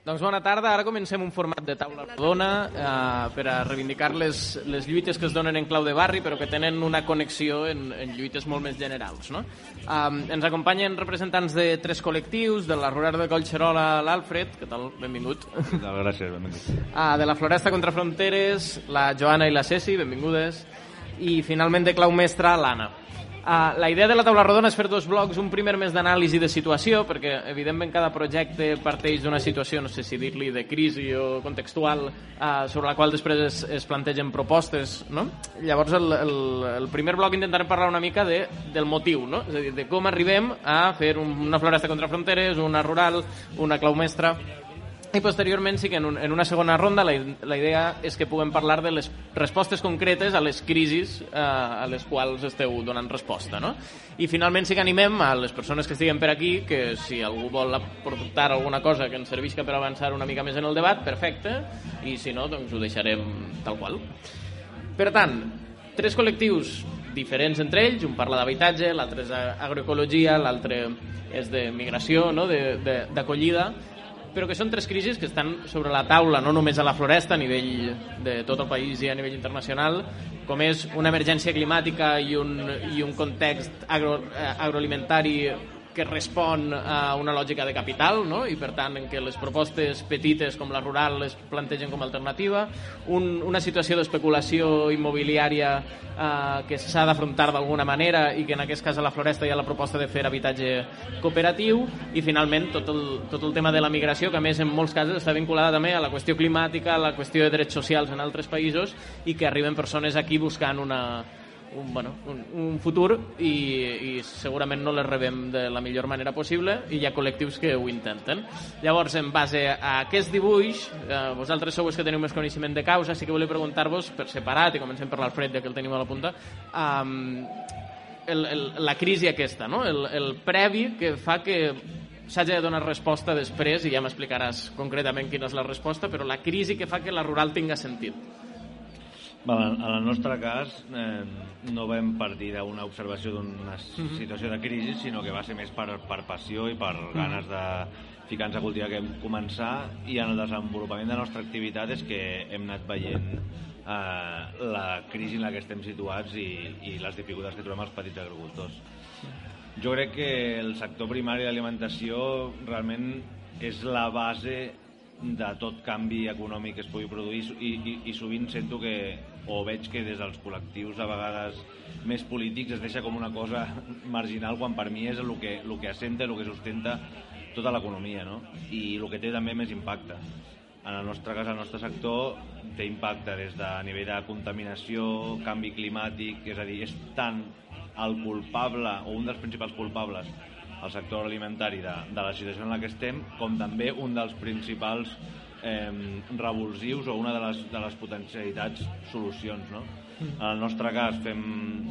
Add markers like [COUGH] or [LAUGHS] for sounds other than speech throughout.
Doncs bona tarda, ara comencem un format de taula rodona eh, per a reivindicar les, les lluites que es donen en clau de barri però que tenen una connexió en, en lluites molt més generals. No? Eh, ens acompanyen representants de tres col·lectius, de la Rural de Collserola, l'Alfred, què tal? Benvingut. Gràcies, benvingut. Ah, de la Floresta contra Fronteres, la Joana i la Ceci, benvingudes. I finalment de clau mestra, l'Anna. Uh, la idea de la taula rodona és fer dos blocs, un primer més d'anàlisi de situació, perquè evidentment cada projecte parteix d'una situació, no sé si dir-li de crisi o contextual, uh, sobre la qual després es, es plantegen propostes, no? Llavors el, el, el primer bloc intentarem parlar una mica de, del motiu, no? És a dir, de com arribem a fer un, una floresta contra fronteres, una rural, una clau mestra i posteriorment sí que en, un, en una segona ronda la, la idea és que puguem parlar de les respostes concretes a les crisis eh, a les quals esteu donant resposta. No? I finalment sí que animem a les persones que estiguen per aquí que si algú vol aportar alguna cosa que ens servisca per avançar una mica més en el debat, perfecte, i si no, doncs ho deixarem tal qual. Per tant, tres col·lectius diferents entre ells, un parla d'habitatge, l'altre és agroecologia, l'altre és de migració, no? d'acollida, però que són tres crisis que estan sobre la taula, no només a la floresta, a nivell de tot el país i a nivell internacional, com és una emergència climàtica i un, i un context agro, eh, agroalimentari que respon a una lògica de capital no? i per tant en què les propostes petites com la rural les plantegen com a alternativa un, una situació d'especulació immobiliària eh, que s'ha d'afrontar d'alguna manera i que en aquest cas a la Floresta hi ha la proposta de fer habitatge cooperatiu i finalment tot el, tot el tema de la migració que a més en molts casos està vinculada també a la qüestió climàtica, a la qüestió de drets socials en altres països i que arriben persones aquí buscant una, un, bueno, un, un futur i, i segurament no les rebem de la millor manera possible i hi ha col·lectius que ho intenten. Llavors, en base a aquest dibuix, eh, vosaltres sou els que teniu més coneixement de causa, sí que volia preguntar-vos per separat, i comencem per l'Alfred, ja que el tenim a la punta, um, el, el, la crisi aquesta, no? el, el previ que fa que s'hagi de donar resposta després, i ja m'explicaràs concretament quina és la resposta, però la crisi que fa que la rural tinga sentit. En el nostre cas eh, no vam partir d'una observació d'una mhm. situació de crisi, sinó que va ser més per, per passió i per mhm. ganes de ficar-nos a cultivar que hem començar i en el desenvolupament de la nostra activitat és que hem anat veient eh, la crisi en la que estem situats i, i les dificultats que trobem els petits agricultors. Jo crec que el sector primari d'alimentació realment és la base de tot canvi econòmic que es pugui produir i, i, i sovint sento que o veig que des dels col·lectius a vegades més polítics es deixa com una cosa marginal quan per mi és el que, el que assenta, el que sustenta tota l'economia no? i el que té també més impacte en el nostre cas, el nostre sector té impacte des de nivell de contaminació, canvi climàtic, és a dir, és tant el culpable o un dels principals culpables al sector alimentari de, de la situació en la que estem, com també un dels principals eh, revulsius o una de les, de les potencialitats solucions. No? En el nostre cas fem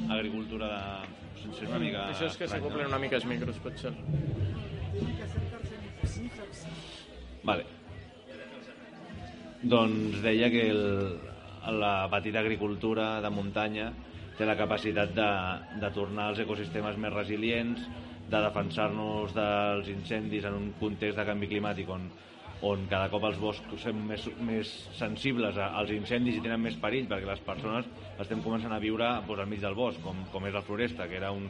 agricultura de... Sense una mica Això és que s'acoplen una mica els micros, potser. Vale. Doncs deia que el, la petita agricultura de muntanya té la capacitat de, de tornar als ecosistemes més resilients, de defensar-nos dels incendis en un context de canvi climàtic on, on cada cop els boscos som més, més sensibles als incendis i tenen més perill perquè les persones estem començant a viure doncs, al mig del bosc, com, com és la Floresta, que era un,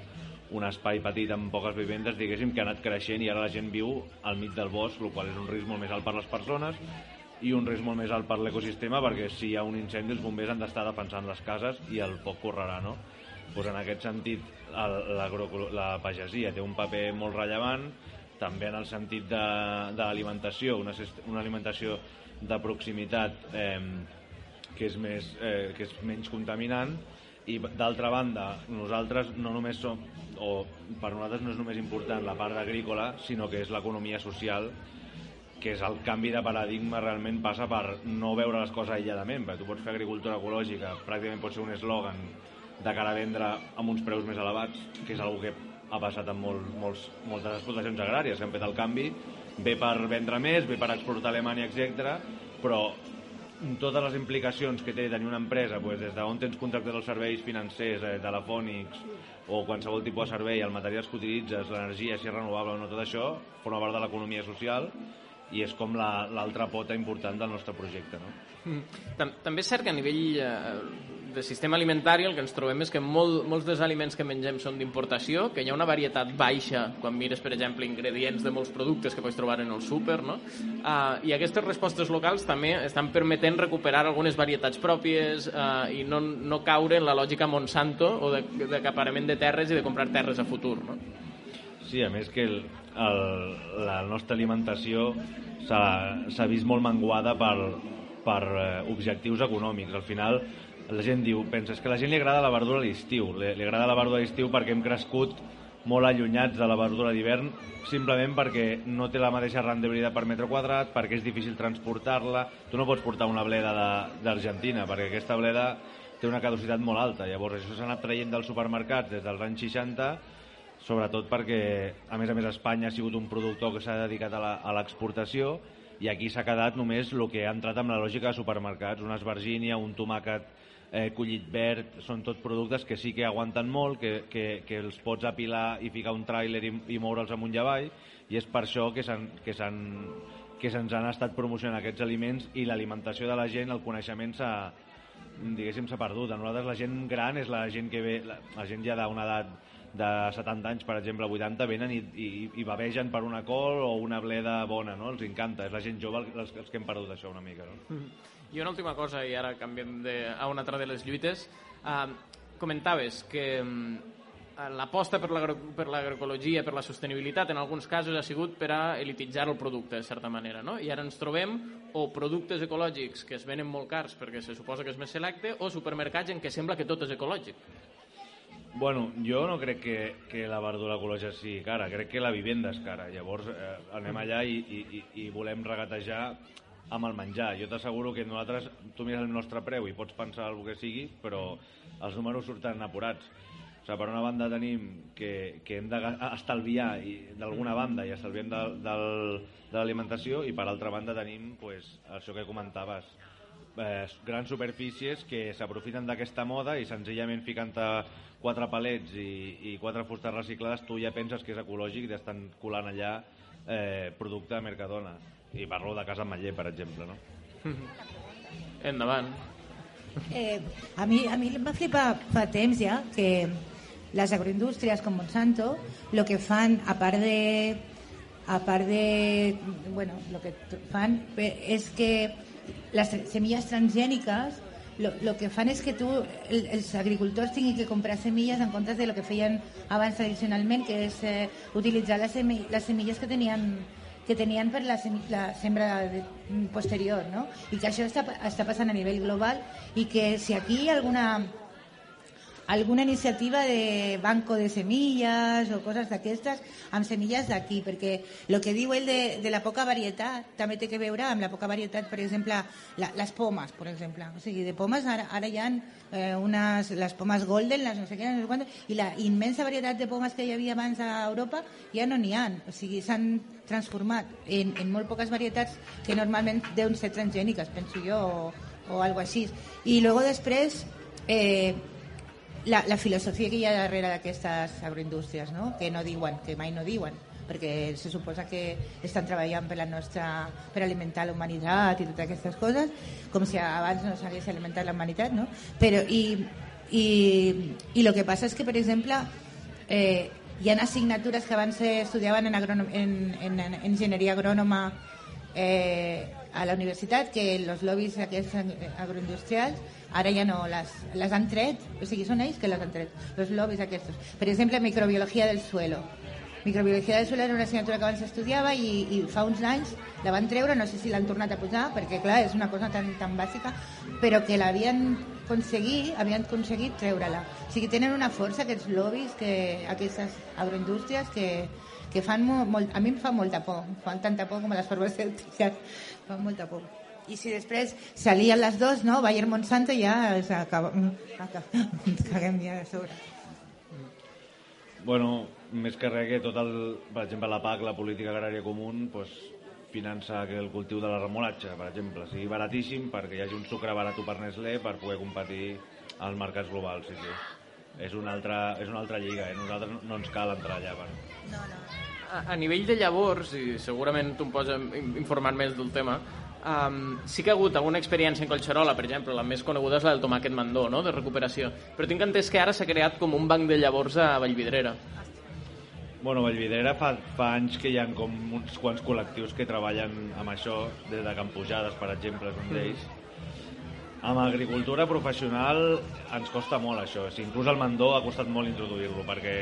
un espai petit amb poques vivendes, diguéssim, que ha anat creixent i ara la gent viu al mig del bosc, el qual és un risc molt més alt per les persones i un risc molt més alt per l'ecosistema perquè si hi ha un incendi els bombers han d'estar defensant les cases i el foc correrà, no? Pues en aquest sentit el, la pagesia té un paper molt rellevant, també en el sentit de, de l'alimentació, una, una alimentació de proximitat eh, que, és més, eh, que és menys contaminant, i d'altra banda, nosaltres no només som, o per nosaltres no és només important la part agrícola, sinó que és l'economia social, que és el canvi de paradigma realment passa per no veure les coses aïlladament, perquè tu pots fer agricultura ecològica, pràcticament pot ser un eslògan de cara a vendre amb uns preus més elevats, que és una que ha passat amb molt, molts, moltes explotacions agràries que han fet el canvi, bé per vendre més, bé per exportar a Alemanya, etc. però totes les implicacions que té tenir una empresa, doncs, des d'on tens contractes els serveis financers, eh, telefònics o qualsevol tipus de servei, el materials que utilitzes, l'energia, si és renovable o no, tot això forma part de l'economia social i és com l'altra la, pota important del nostre projecte. No? Mm. També és cert que a nivell eh, de sistema alimentari el que ens trobem és que molt, molts dels aliments que mengem són d'importació, que hi ha una varietat baixa quan mires, per exemple, ingredients de molts productes que pots trobar en el súper, no? Uh, I aquestes respostes locals també estan permetent recuperar algunes varietats pròpies uh, i no, no caure en la lògica Monsanto o d'acaparament de, de terres i de comprar terres a futur, no? Sí, a més que el, el, la nostra alimentació s'ha vist molt menguada per, per eh, objectius econòmics. Al final, la gent diu, pensa, és que a la gent li agrada la verdura a l'estiu, li, li agrada la verdura a l'estiu perquè hem crescut molt allunyats de la verdura d'hivern simplement perquè no té la mateixa rendibilitat per metre quadrat, perquè és difícil transportar-la. Tu no pots portar una bleda d'Argentina perquè aquesta bleda té una caducitat molt alta. Llavors això s'ha anat traient dels supermercats des dels anys 60 sobretot perquè, a més a més, Espanya ha sigut un productor que s'ha dedicat a l'exportació i aquí s'ha quedat només el que ha entrat amb la lògica de supermercats, una esvergínia, un tomàquet eh, collit verd, són tots productes que sí que aguanten molt, que, que, que els pots apilar i ficar un tràiler i, i moure'ls amunt i avall, i és per això que s'han que se'ns han estat promocionant aquests aliments i l'alimentació de la gent, el coneixement s'ha diguéssim s'ha perdut. A nosaltres la gent gran és la gent que ve, la, la gent ja d'una edat de 70 anys, per exemple, 80, venen i, i, i bavegen per una col o una bleda bona, no? Els encanta. És la gent jove els, els que hem perdut això una mica, no? Mm -hmm. I una última cosa, i ara canviem de, a una altra de les lluites. Uh, comentaves que um, l'aposta per l'agroecologia, per la sostenibilitat, en alguns casos ha sigut per a elititzar el producte, de certa manera, no? I ara ens trobem o productes ecològics que es venen molt cars perquè se suposa que és més selecte, o supermercats en què sembla que tot és ecològic. Bueno, jo no crec que, que la verdura ecològica sigui cara, crec que la vivenda és cara. Llavors eh, anem allà i, i, i volem regatejar amb el menjar. Jo t'asseguro que nosaltres, tu mires el nostre preu i pots pensar el que sigui, però els números surten apurats. O sigui, per una banda tenim que, que hem d'estalviar d'alguna banda i estalviem de, de, de l'alimentació i per altra banda tenim pues, això que comentaves, eh, grans superfícies que s'aprofiten d'aquesta moda i senzillament ficant quatre palets i, i quatre fustes reciclades tu ja penses que és ecològic i estan colant allà eh, producte de Mercadona i parlo de Casa Maller per exemple no? [LAUGHS] endavant eh, a mi, a mi em va flipar fa temps ja que les agroindústries com Monsanto el que fan a part de a part de bueno, lo que fan és que les semilles transgèniques lo, lo que fan és que tu, el, els agricultors tinguin que comprar semilles en comptes de lo que feien abans tradicionalment, que és eh, utilitzar les, semilles, les semilles que tenien que tenien per la, la sembra de, posterior, no? I que això està, està passant a nivell global i que si aquí alguna alguna iniciativa de banco de semilles o coses d'aquestes amb semilles d'aquí, perquè el que diu ell de, de la poca varietat també té que veure amb la poca varietat, per exemple, la, les pomes, per exemple. O sigui, de pomes ara, ara hi ha eh, unes, les pomes golden, les no sé què, no sé quant, i la immensa varietat de pomes que hi havia abans a Europa ja no n'hi ha. O sigui, s'han transformat en, en molt poques varietats que normalment deuen ser transgèniques, penso jo, o, o alguna així. I després... Eh, la, la filosofia que hi ha darrere d'aquestes agroindústries, no? que no diuen, que mai no diuen, perquè se suposa que estan treballant per la nostra per alimentar la humanitat i totes aquestes coses, com si abans no s'hagués alimentat la humanitat, no? Però, i, i, i el que passa és que, per exemple, eh, hi ha assignatures que abans s'estudiaven en, en, en, en enginyeria agrònoma eh, a la universitat que els lobbies aquests agroindustrials ara ja no, les, les han tret, o sigui, són ells que les han tret, els lobbies aquests. Per exemple, microbiologia del suelo. Microbiologia del suelo era una assignatura que abans s'estudiava i, i fa uns anys la van treure, no sé si l'han tornat a posar, perquè clar, és una cosa tan, tan bàsica, però que l'havien aconseguit, havien aconseguit treure-la. O sigui, tenen una força aquests lobbies, que, aquestes agroindústries que, que fan molt, molt, a mi em fa molta por, fan tanta por com a les farmacèutiques, fan molta por. I si després s'alien les dos, no? Bayern Monsanto ja s'acaba... Ens [LAUGHS] caguem ja a sobre. Bueno, més que res que tot el, per exemple, la PAC, la política agrària comú, pues, finança que el cultiu de la remolatxa, per exemple, sigui baratíssim perquè hi hagi un sucre barat per Nestlé per poder competir als mercats globals. Sí, sí. És una altra, és una altra lliga, eh? nosaltres no ens cal entrar allà. Bueno. No, no. a, a nivell de llavors, i segurament tu em pots informar més del tema, um, sí que ha hagut alguna experiència en Collserola, per exemple, la més coneguda és la del tomàquet mandó, no?, de recuperació. Però tinc entès que ara s'ha creat com un banc de llavors a Vallvidrera. Bueno, Vallvidrera fa, fa anys que hi ha com uns quants col·lectius que treballen amb això, des de Campujades, per exemple, és un d'ells. Mm. Amb agricultura professional ens costa molt això, o sigui, inclús el mandó ha costat molt introduir-lo perquè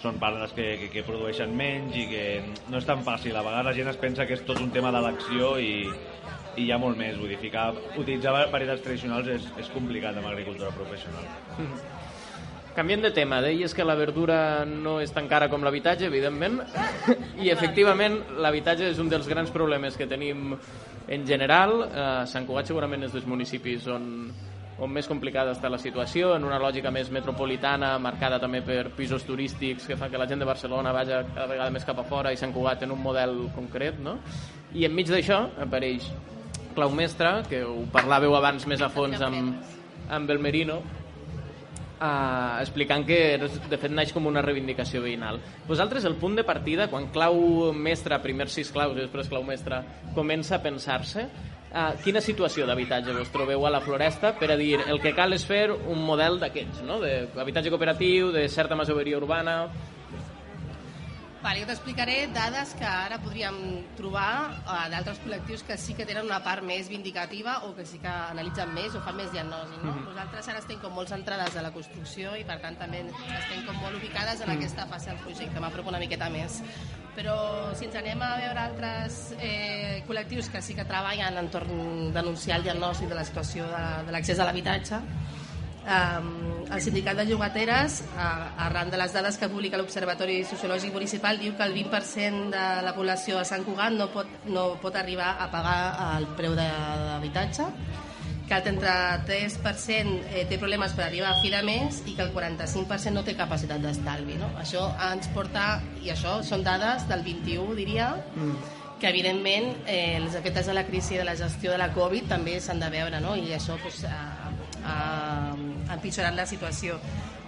són pardes que, que, que produeixen menys i que no és tan fàcil. A vegades la gent es pensa que és tot un tema d'elecció i, i hi ha molt més. Vull dir, ficar, utilitzar varietats tradicionals és, és complicat amb agricultura professional. Canviem de tema, deies que la verdura no és tan cara com l'habitatge, evidentment, i efectivament l'habitatge és un dels grans problemes que tenim en general. Eh, Sant Cugat segurament és dels municipis on on més complicada està la situació, en una lògica més metropolitana, marcada també per pisos turístics que fa que la gent de Barcelona vagi cada vegada més cap a fora i s'han Cugat en un model concret, no? I enmig d'això apareix Clau Mestre, que ho parlàveu abans més a fons amb, amb el Merino, uh, explicant que de fet naix com una reivindicació veïnal. Vosaltres, el punt de partida, quan Clau Mestre, primer sis claus i després Clau Mestre, comença a pensar-se, Uh, quina situació d'habitatge vos trobeu a la Floresta per a dir el que cal és fer un model d'aquests, no? d'habitatge cooperatiu, de certa masoveria urbana, Vale, jo t'explicaré dades que ara podríem trobar uh, d'altres col·lectius que sí que tenen una part més vindicativa o que sí que analitzen més o fan més diagnosi. No? Mm -hmm. Nosaltres ara estem com molt centrades a la construcció i per tant també estem com molt ubicades en mm -hmm. aquesta fase del projecte. M'apropo una miqueta més. Però si ens anem a veure altres eh, col·lectius que sí que treballen entorn denunciar el diagnòstic de la situació de, de l'accés a l'habitatge, Um, el sindicat de llogateres, uh, arran de les dades que publica l'Observatori Sociològic Municipal, diu que el 20% de la població de Sant Cugat no pot, no pot arribar a pagar el preu d'habitatge, que el 33% eh, té problemes per arribar a fi de mes i que el 45% no té capacitat d'estalvi. No? Això ens porta, i això són dades del 21, diria, mm que evidentment eh, els efectes de la crisi de la gestió de la Covid també s'han de veure no? i això pues, ha, ha, empitjorat la situació.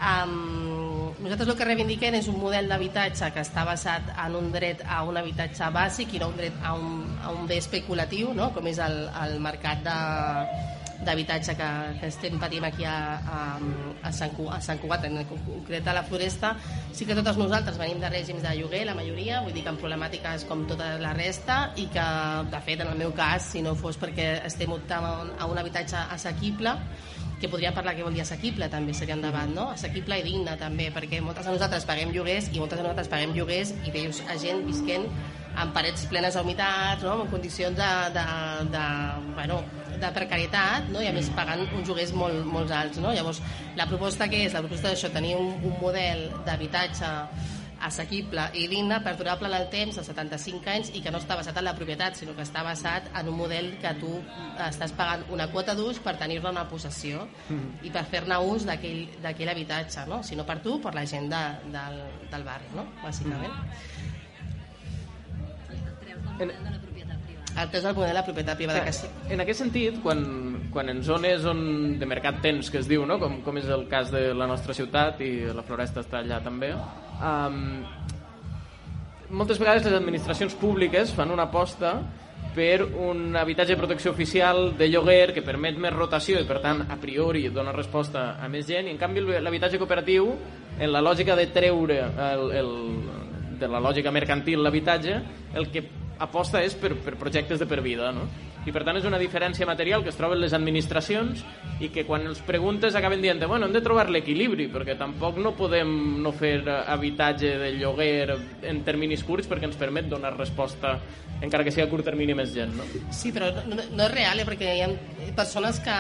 Um, nosaltres el que reivindiquem és un model d'habitatge que està basat en un dret a un habitatge bàsic i no un dret a un, a un bé especulatiu, no? com és el, el mercat d'habitatge que, que estem patint aquí a, a, a, Sant, a Sant Cugat, en concret a la Floresta, sí que totes nosaltres venim de règims de lloguer, la majoria, vull dir que amb problemàtiques com tota la resta, i que, de fet, en el meu cas, si no fos perquè estem optant a un habitatge assequible, que podríem parlar què vol dir assequible també seria un debat, no? Assequible i digne també, perquè moltes de nosaltres paguem lloguers i moltes de nosaltres paguem lloguers i veus a gent visquent amb parets plenes d'humitat, no? en condicions de, de, de, bueno, de precarietat no? i a més pagant uns lloguers molt, molt alts. No? Llavors, la proposta que és? La proposta d'això, tenir un, un model d'habitatge assequible i digne, perdurable en el temps, als 75 anys, i que no està basat en la propietat, sinó que està basat en un model que tu estàs pagant una quota d'ús per tenir-ne una possessió mm. i per fer-ne ús d'aquell habitatge, no? si no per tu, per la gent de, del, del barri, no? bàsicament. Mm en, el pes del model de la propietat privada que sí. En aquest sentit, quan, quan en zones on de mercat tens, que es diu, no? com, com és el cas de la nostra ciutat i la Floresta està allà també, um, moltes vegades les administracions públiques fan una aposta per un habitatge de protecció oficial de lloguer que permet més rotació i per tant a priori dona resposta a més gent. I en canvi l'habitatge cooperatiu en la lògica de treure el, el, de la lògica mercantil l'habitatge el que aposta és per, per projectes de per vida, no? I per tant és una diferència material que es troben les administracions i que quan els preguntes acaben dient bueno, hem de trobar l'equilibri perquè tampoc no podem no fer habitatge de lloguer en terminis curts perquè ens permet donar resposta encara que sigui a curt termini més gent, no? Sí, però no, no és real, eh? perquè hi ha persones que...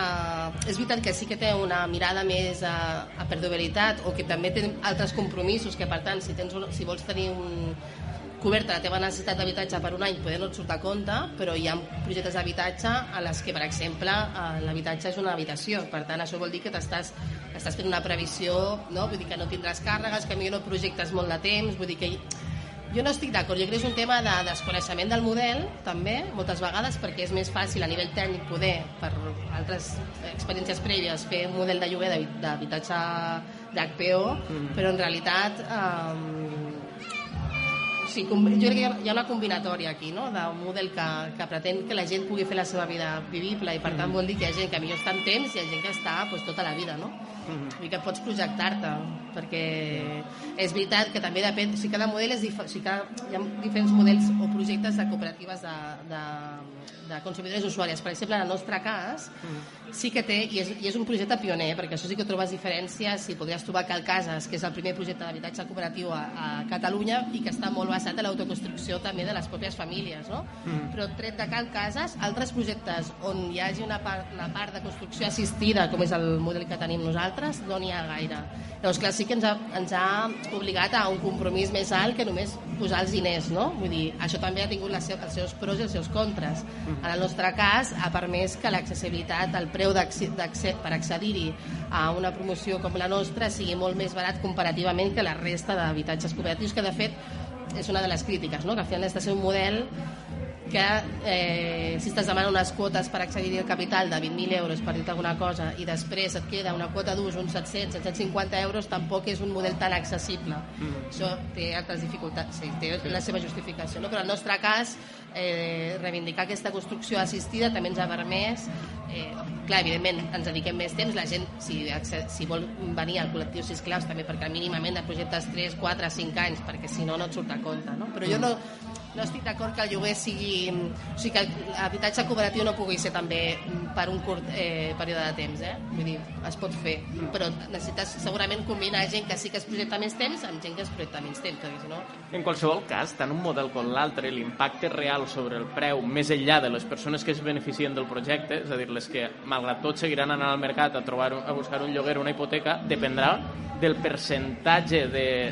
És veritat que sí que té una mirada més a, a perdurabilitat o que també té altres compromisos que, per tant, si, tens un, si vols tenir un, coberta la teva necessitat d'habitatge per un any poder no et surt a compte, però hi ha projectes d'habitatge a les que, per exemple, eh, l'habitatge és una habitació. Per tant, això vol dir que t'estàs estàs fent una previsió, no? vull dir que no tindràs càrregues, que millor no projectes molt de temps, vull dir que jo no estic d'acord, jo crec que és un tema de desconeixement del model, també, moltes vegades, perquè és més fàcil a nivell tècnic poder, per altres experiències prèvies, fer un model de lloguer d'habitatge d'HPO, mm. però en realitat eh, com- jo crec que hi ha- una combinatòria aquí, no?, d'un model que, que pretén que la gent pugui fer la seva vida vivible i per tant vol dir que hi ha gent que millor està en temps i hi ha gent que està pues, tota la vida, no? I que pots projectar-te, perquè és veritat que també depèn, o sigui, cada model és diferent, o sigui, cada, hi ha diferents models o projectes de cooperatives de, de, de consumidores usuàries. Per exemple, en el nostre cas, sí que té, i és, i és un projecte pioner, perquè això sí que trobes diferències, si podries trobar Cal Cases, que és el primer projecte d'habitatge cooperatiu a, a Catalunya i que està molt basat en l'autoconstrucció també de les pròpies famílies, no? Però tret de Cal Cases, altres projectes on hi hagi una part, una part de construcció assistida, com és el model que tenim nosaltres, no n'hi ha gaire. Llavors, clar, sí que ens ha, ens ha obligat a un compromís més alt que només posar els diners, no? Vull dir, això també ha tingut les seus, els seus pros i els seus contres. En el nostre cas, ha permès que l'accessibilitat, el preu d'acce- per accedir-hi a una promoció com la nostra sigui molt més barat comparativament que la resta d'habitatges cooperatius, que de fet és una de les crítiques, no? que al final has de ser un model que eh, si estàs demanant unes quotes per accedir al capital de 20.000 euros per dir alguna cosa i després et queda una quota d'ús uns 700, 750 euros tampoc és un model tan accessible mm. això té altres dificultats sí, té la seva justificació no? però en el nostre cas eh, reivindicar aquesta construcció assistida també ens ha permès eh, clar, evidentment ens dediquem més temps la gent si, si vol venir al col·lectiu Sisclaus també perquè mínimament de projectes 3, 4, 5 anys perquè si no no et surt a compte no? però jo no, no estic d'acord que el lloguer sigui... O sigui, que l'habitatge cooperatiu no pugui ser també per un curt eh, període de temps, eh? Vull dir, es pot fer, però necessites segurament combinar gent que sí que es projecta més temps amb gent que es projecta menys temps, perquè si no... En qualsevol cas, tant un model com l'altre, l'impacte real sobre el preu, més enllà de les persones que es beneficien del projecte, és a dir, les que, malgrat tot, seguiran anant al mercat a, trobar, a buscar un lloguer o una hipoteca, dependrà del percentatge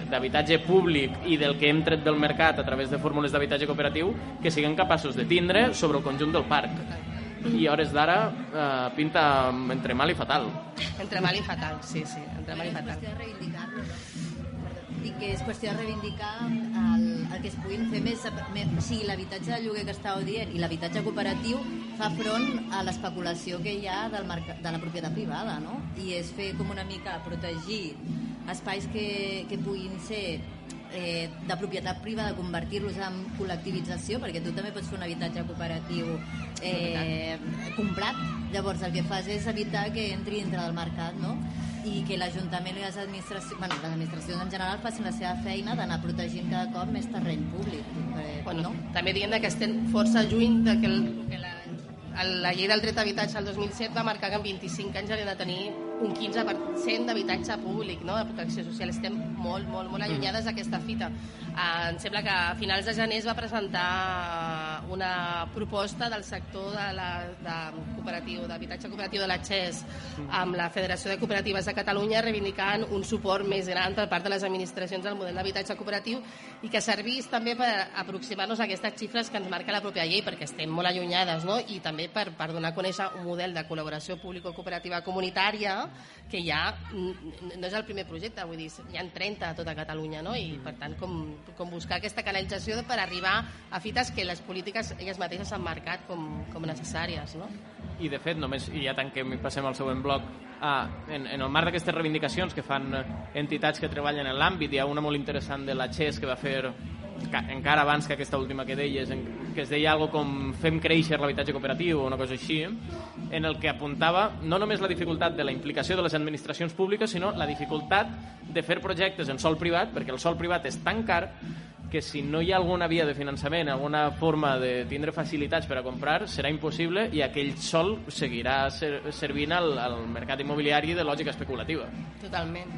d'habitatge públic i del que hem tret del mercat a través de fórmules d'habitatge cooperatiu que siguin capaços de tindre sobre el conjunt del parc. I a hores d'ara eh, pinta entre mal i fatal. Entre mal i fatal, sí, sí, entre mal i és fatal. Dic que és qüestió de reivindicar el, el que es puguin fer més... més o sigui, l'habitatge de lloguer que estàveu dient i l'habitatge cooperatiu fa front a l'especulació que hi ha del de la propietat privada, no? I és fer com una mica protegir espais que, que puguin ser eh, de propietat privada, convertir-los en col·lectivització, perquè tu també pots fer un habitatge cooperatiu eh, comprat. Llavors el que fas és evitar que entri dintre del mercat, no? i que l'Ajuntament i les administracions, bueno, les administracions en general facin la seva feina d'anar protegint cada cop més terreny públic. Eh, Bueno, no? també diem que estem força lluny de que, el, que la, el- la llei del dret a habitatge del 2007 va marcar que en 25 anys hauria de tenir un 15% d'habitatge públic, no? de protecció social. Estem molt, molt, molt allunyades d'aquesta fita. Eh, em sembla que a finals de gener es va presentar una proposta del sector de la, de cooperatiu, d'habitatge cooperatiu de la XES amb la Federació de Cooperatives de Catalunya reivindicant un suport més gran per part de les administracions al model d'habitatge cooperatiu i que servís també per aproximar-nos a aquestes xifres que ens marca la pròpia llei perquè estem molt allunyades no? i també per, per donar a conèixer un model de col·laboració público-cooperativa comunitària que ja no és el primer projecte, vull dir, hi ha 30 a tota Catalunya no? i per tant com, com buscar aquesta canalització per arribar a fites que les polítiques elles mateixes s'han marcat com, com necessàries. No? I de fet, només, i ja tanquem i passem al següent bloc, ah, en, en el marc d'aquestes reivindicacions que fan entitats que treballen en l'àmbit, hi ha una molt interessant de la XES que va fer encara abans que aquesta última que deies, que es deia algo com fem créixer l'habitatge cooperatiu o una cosa així, en el que apuntava no només la dificultat de la implicació de les administracions públiques, sinó la dificultat de fer projectes en sol privat, perquè el sol privat és tan car que si no hi ha alguna via de finançament, alguna forma de tindre facilitats per a comprar, serà impossible i aquell sol seguirà ser, servint al, al mercat immobiliari de lògica especulativa. Totalment.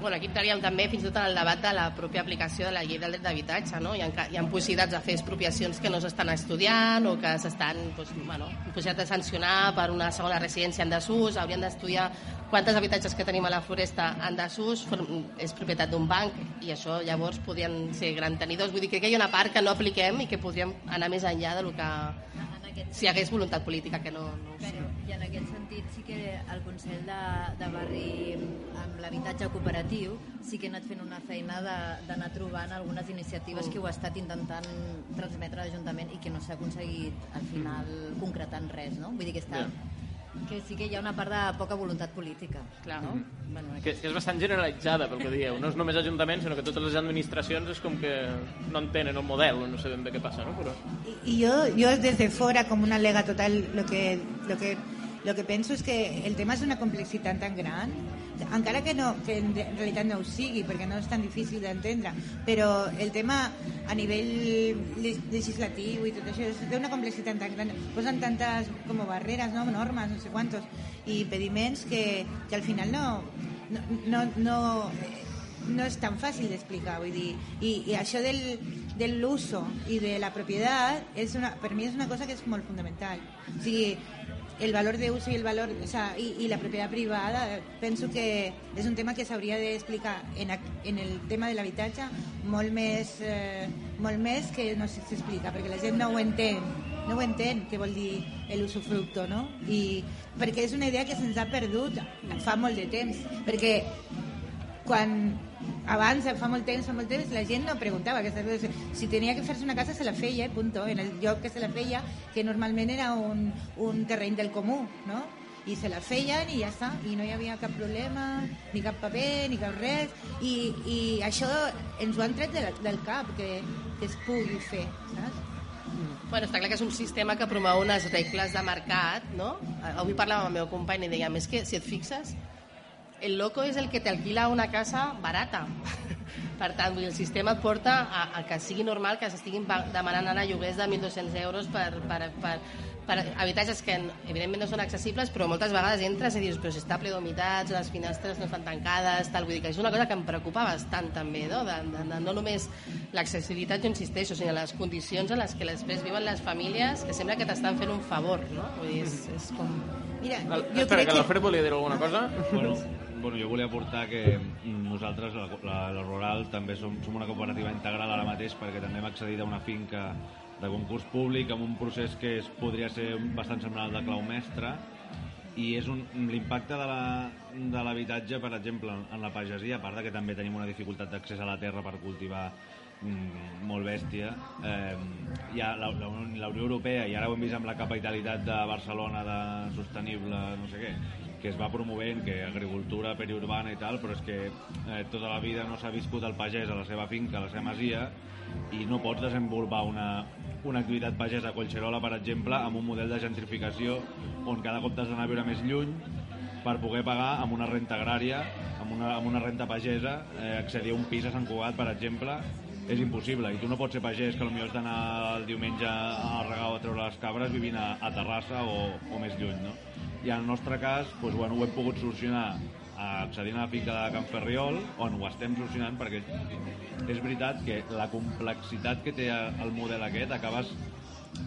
Bueno, aquí entraríem també fins i tot en el debat de la pròpia aplicació de la llei del dret d'habitatge. No? Hi, ha, hi ha possibilitats de fer expropiacions que no s'estan estudiant o que s'estan doncs, bueno, possibilitats de sancionar per una segona residència en desús. Haurien d'estudiar quantes habitatges que tenim a la floresta en desús és propietat d'un banc i això llavors podrien ser gran tenidors. Vull dir crec que hi ha una part que no apliquem i que podríem anar més enllà del que aquest si hi hagués voluntat política, que no, no ho sé. Bueno, I en aquest sentit sí que el Consell de, de Barri amb l'habitatge cooperatiu sí que ha anat fent una feina de- d'anar trobant algunes iniciatives que ho ha estat intentant transmetre a l'Ajuntament i que no s'ha aconseguit al final concretant res, no? Vull dir que està... Ja. Que sí que hi ha una part de poca voluntat política. Clar. No? Bueno, que, que és bastant generalitzada pel que dieu, no és només ajuntaments sinó que totes les administracions és com que no entenen el model no sabem de què passa no? Però... Y, y yo, yo desde fuera, como una lega total, lo que, lo que, lo que penso és que el tema és una complexitat tan gran, encara que, no, que en realitat no ho sigui, perquè no és tan difícil d'entendre, però el tema a nivell le- legislatiu i tot això és d'una complexitat tan gran, posen tantes com barreres, no? normes, no sé quantos, i impediments que, que al final no, no, no, no no és tan fàcil d'explicar, vull dir, i, i això del, de l'uso i de la propietat és una, per mi és una cosa que és molt fundamental. O sigui, el valor de uso i el valor, o sea, i, i la propietat privada, penso que és un tema que s'hauria d'explicar en, en el tema de l'habitatge molt més, eh, molt més que no s'explica, perquè la gent no ho entén, no ho entén què vol dir l'usufructo, no? I perquè és una idea que se'ns ha perdut fa molt de temps, perquè quan abans, fa molt temps, fa molt temps, la gent no preguntava aquestes coses. Si tenia que fer-se una casa, se la feia, punto. En el lloc que se la feia, que normalment era un, un terreny del comú, no? i se la feien i ja està, i no hi havia cap problema, ni cap paper, ni cap res, i, i això ens ho han tret del, del cap, que, que es pugui fer, saps? Bueno, està clar que és un sistema que promou unes regles de mercat, no? Avui parlava amb el meu company i deia, més que si et fixes, el loco és el que t'alquila una casa barata. [LAUGHS] Per tant, vull dir, el sistema et porta a, a que sigui normal que s'estiguin demanant ara lloguers de 1.200 euros per, per, per, per habitatges que evidentment no són accessibles, però moltes vegades entres i dius, però si està ple d'humitats, les finestres no estan tancades, tal, vull dir que és una cosa que em preocupa bastant també, no? De, de, de, no només l'accessibilitat, jo insisteixo, sinó les condicions en les que després viuen les famílies, que sembla que t'estan fent un favor, no? Vull dir, és, és com... Mira, El, jo espera, crec que que... l'Alfred volia dir alguna cosa? Bueno, bueno, jo volia aportar que nosaltres, la, la, la Rural, també som, som una cooperativa integral ara mateix perquè també hem accedit a una finca de concurs públic amb un procés que es podria ser bastant semblant al de clau mestre i és l'impacte de l'habitatge, per exemple, en la pagesia, a part de que també tenim una dificultat d'accés a la terra per cultivar mm, molt bèstia. Eh, hi ha la, la, la Unió Europea, i ara ho hem vist amb la capitalitat de Barcelona de sostenible, no sé què, que es va promovent, que agricultura periurbana i tal, però és que eh, tota la vida no s'ha viscut el pagès a la seva finca, a la seva masia, i no pots desenvolupar una, una activitat pagesa a Collserola, per exemple, amb un model de gentrificació on cada cop t'has d'anar a viure més lluny per poder pagar amb una renta agrària, amb una, amb una renta pagesa, eh, accedir a un pis a Sant Cugat, per exemple, és impossible. I tu no pots ser pagès, que potser has d'anar el diumenge a regar o a treure les cabres vivint a, a Terrassa o, o més lluny, no? I en el nostre cas, doncs, bueno, ho hem pogut solucionar eh, accedint a la finca de Can Ferriol, on ho estem solucionant perquè és veritat que la complexitat que té el model aquest acabes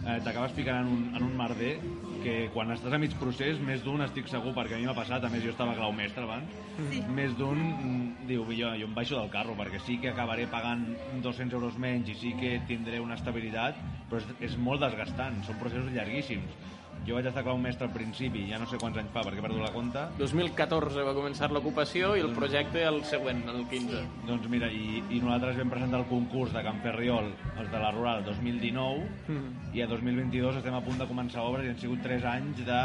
eh, t'acabes ficant en un, en un merder que quan estàs a mig procés, més d'un estic segur, perquè a mi m'ha passat, a més jo estava clau mestre abans, sí. més d'un mm, diu, jo, jo em baixo del carro, perquè sí que acabaré pagant 200 euros menys i sí que tindré una estabilitat, però és, és molt desgastant, són processos llarguíssims. Jo vaig estar clau mestre al principi, ja no sé quants anys fa, perquè he perdut la compta, 2014 va començar l'ocupació i el projecte el següent, el 15. Doncs mira, i, i nosaltres vam presentar el concurs de Can Ferriol, els de la Rural, 2019, Mm. i a 2022 estem a punt de començar obres i han sigut 3 anys de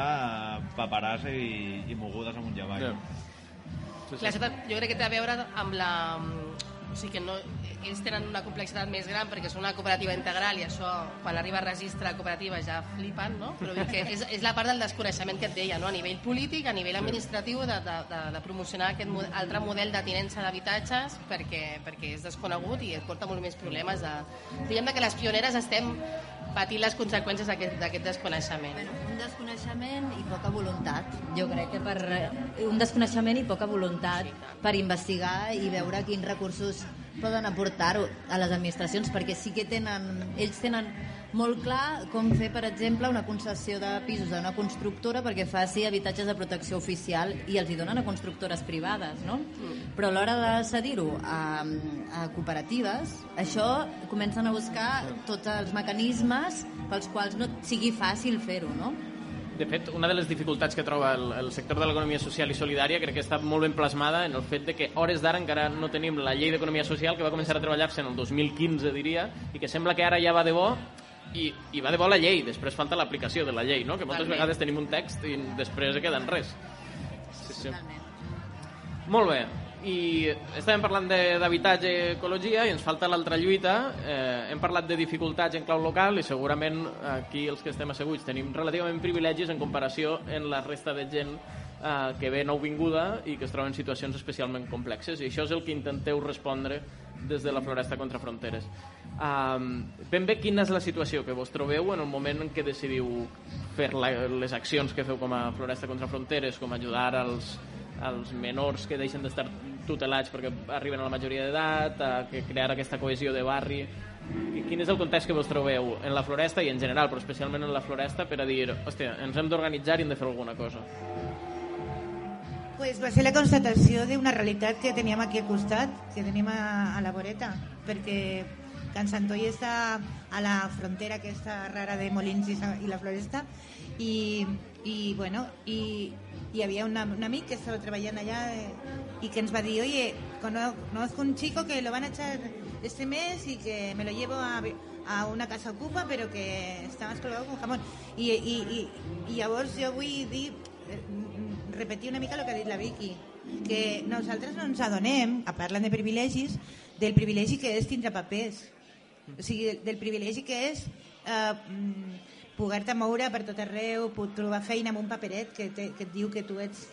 paperassa i, i mogudes amunt i avall. Ja. Sí, Clar, això jo crec que té a veure amb la... O sigui que no, ells tenen una complexitat més gran perquè són una cooperativa integral i això, quan arriba a registre cooperativa ja flipen, no? Però dic que és, és la part del desconeixement que et deia, no? A nivell polític, a nivell administratiu, de, de, de, de promocionar aquest mo- altre model de tinença d'habitatges perquè, perquè és desconegut i et porta molt més problemes de... Diguem que les pioneres estem patint les conseqüències d'aquest d'aquest desconeixement. Bueno, un desconeixement i poca voluntat. Jo crec que per un desconeixement i poca voluntat per investigar i veure quins recursos poden aportar a les administracions, perquè sí que tenen, ells tenen molt clar com fer, per exemple, una concessió de pisos d'una constructora perquè faci habitatges de protecció oficial i els hi donen a constructores privades, no? Però a l'hora de cedir-ho a, a cooperatives, això comencen a buscar tots els mecanismes pels quals no sigui fàcil fer-ho, no? De fet, una de les dificultats que troba el, el sector de l'economia social i solidària crec que està molt ben plasmada en el fet de que hores d'ara encara no tenim la llei d'economia social que va començar a treballar-se en el 2015, diria, i que sembla que ara ja va de bo i, i va de bo la llei, després falta l'aplicació de la llei, no? que moltes Totalment. vegades tenim un text i després queda en res. Sí, sí. Totalment. Molt bé, i estàvem parlant de- d'habitatge i ecologia i ens falta l'altra lluita. Eh, hem parlat de dificultats en clau local i segurament aquí els que estem asseguts tenim relativament privilegis en comparació en la resta de gent eh, que ve nouvinguda i que es troba en situacions especialment complexes i això és el que intenteu respondre des de la Floresta contra Fronteres. Um, ben bé, quina és la situació que vos trobeu en el moment en què decidiu fer la, les accions que feu com a Floresta contra Fronteres, com ajudar als, als menors que deixen d'estar tutelats perquè arriben a la majoria d'edat, a crear aquesta cohesió de barri. Quin és el context que vos trobeu en la floresta i en general, però especialment en la floresta, per a dir, hòstia, ens hem d'organitzar i hem de fer alguna cosa? Pues va ser la constatació d'una realitat que teníem aquí al costat, que tenim a, a la voreta, perquè Can Santoi està a la frontera aquesta rara de Molins i, i la Floresta. I, i bueno, i hi havia una, un amic que estava treballant allà eh, i que ens va dir, oye, cono- conozco un chico que lo van a echar este mes y que me lo llevo a, a una casa ocupa però que està más colgado con jamón i, i, i, i llavors jo vull dir eh, repetir una mica el que ha dit la Vicky que nosaltres no ens adonem a parlant de privilegis del privilegi que és tindre papers o sigui, del, privilegi que és eh, mm, poder-te moure per tot arreu, trobar feina amb un paperet que, te, que et diu que tu ets,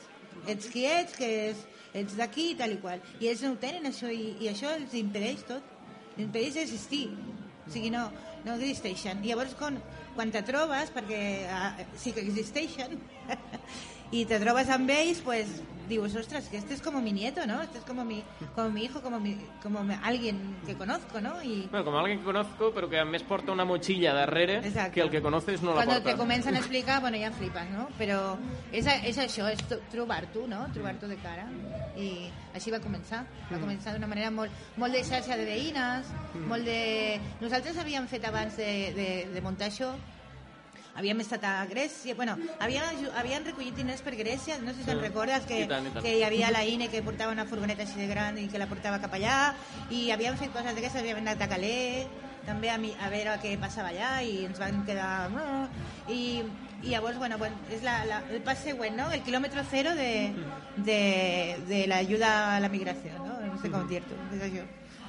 ets qui ets, que és, ets d'aquí i tal i qual. I ells no ho tenen, això, i, i això els impedeix tot. Els impedeix existir. O sigui, no, no existeixen. I llavors, quan, quan te trobes, perquè ah, sí que existeixen, [LAUGHS] y te trobes amb ells, pues dius, ostras, que este es como mi nieto, ¿no? Este es como mi, como mi hijo, como, mi, como mi- alguien que conozco, ¿no? Y Bueno, com alguien que conozco, però que a més porta una motxilla darrere Exacte. que el que conoces no la Cuando porta. te comencen a [LAUGHS] explicar, bueno, ja flipes, no? Però és, és això, és tro- trobar-t'ho, no? Trobar-t'ho de cara. I així va començar. Va Mm. començar d'una manera molt, molt de xarxa de veïnes, molt de... Nosaltres havíem fet abans de, de, de muntar això, havíem estat a Grècia, bueno, havien, havien recollit diners per Grècia, no sé si te'n Sí. recordes que, I tant, i tant. que hi havia la INE que portava una furgoneta així de gran i que la portava cap allà, i havien fet coses d'aquestes, havíem anat a Calais, també a, mi, a veure què passava allà, i ens van quedar... I, i llavors, bueno, bueno és la, la, el pas següent, no? El quilòmetre zero de, de, de l'ajuda a la migració, no? No sé com dir-ho, és això.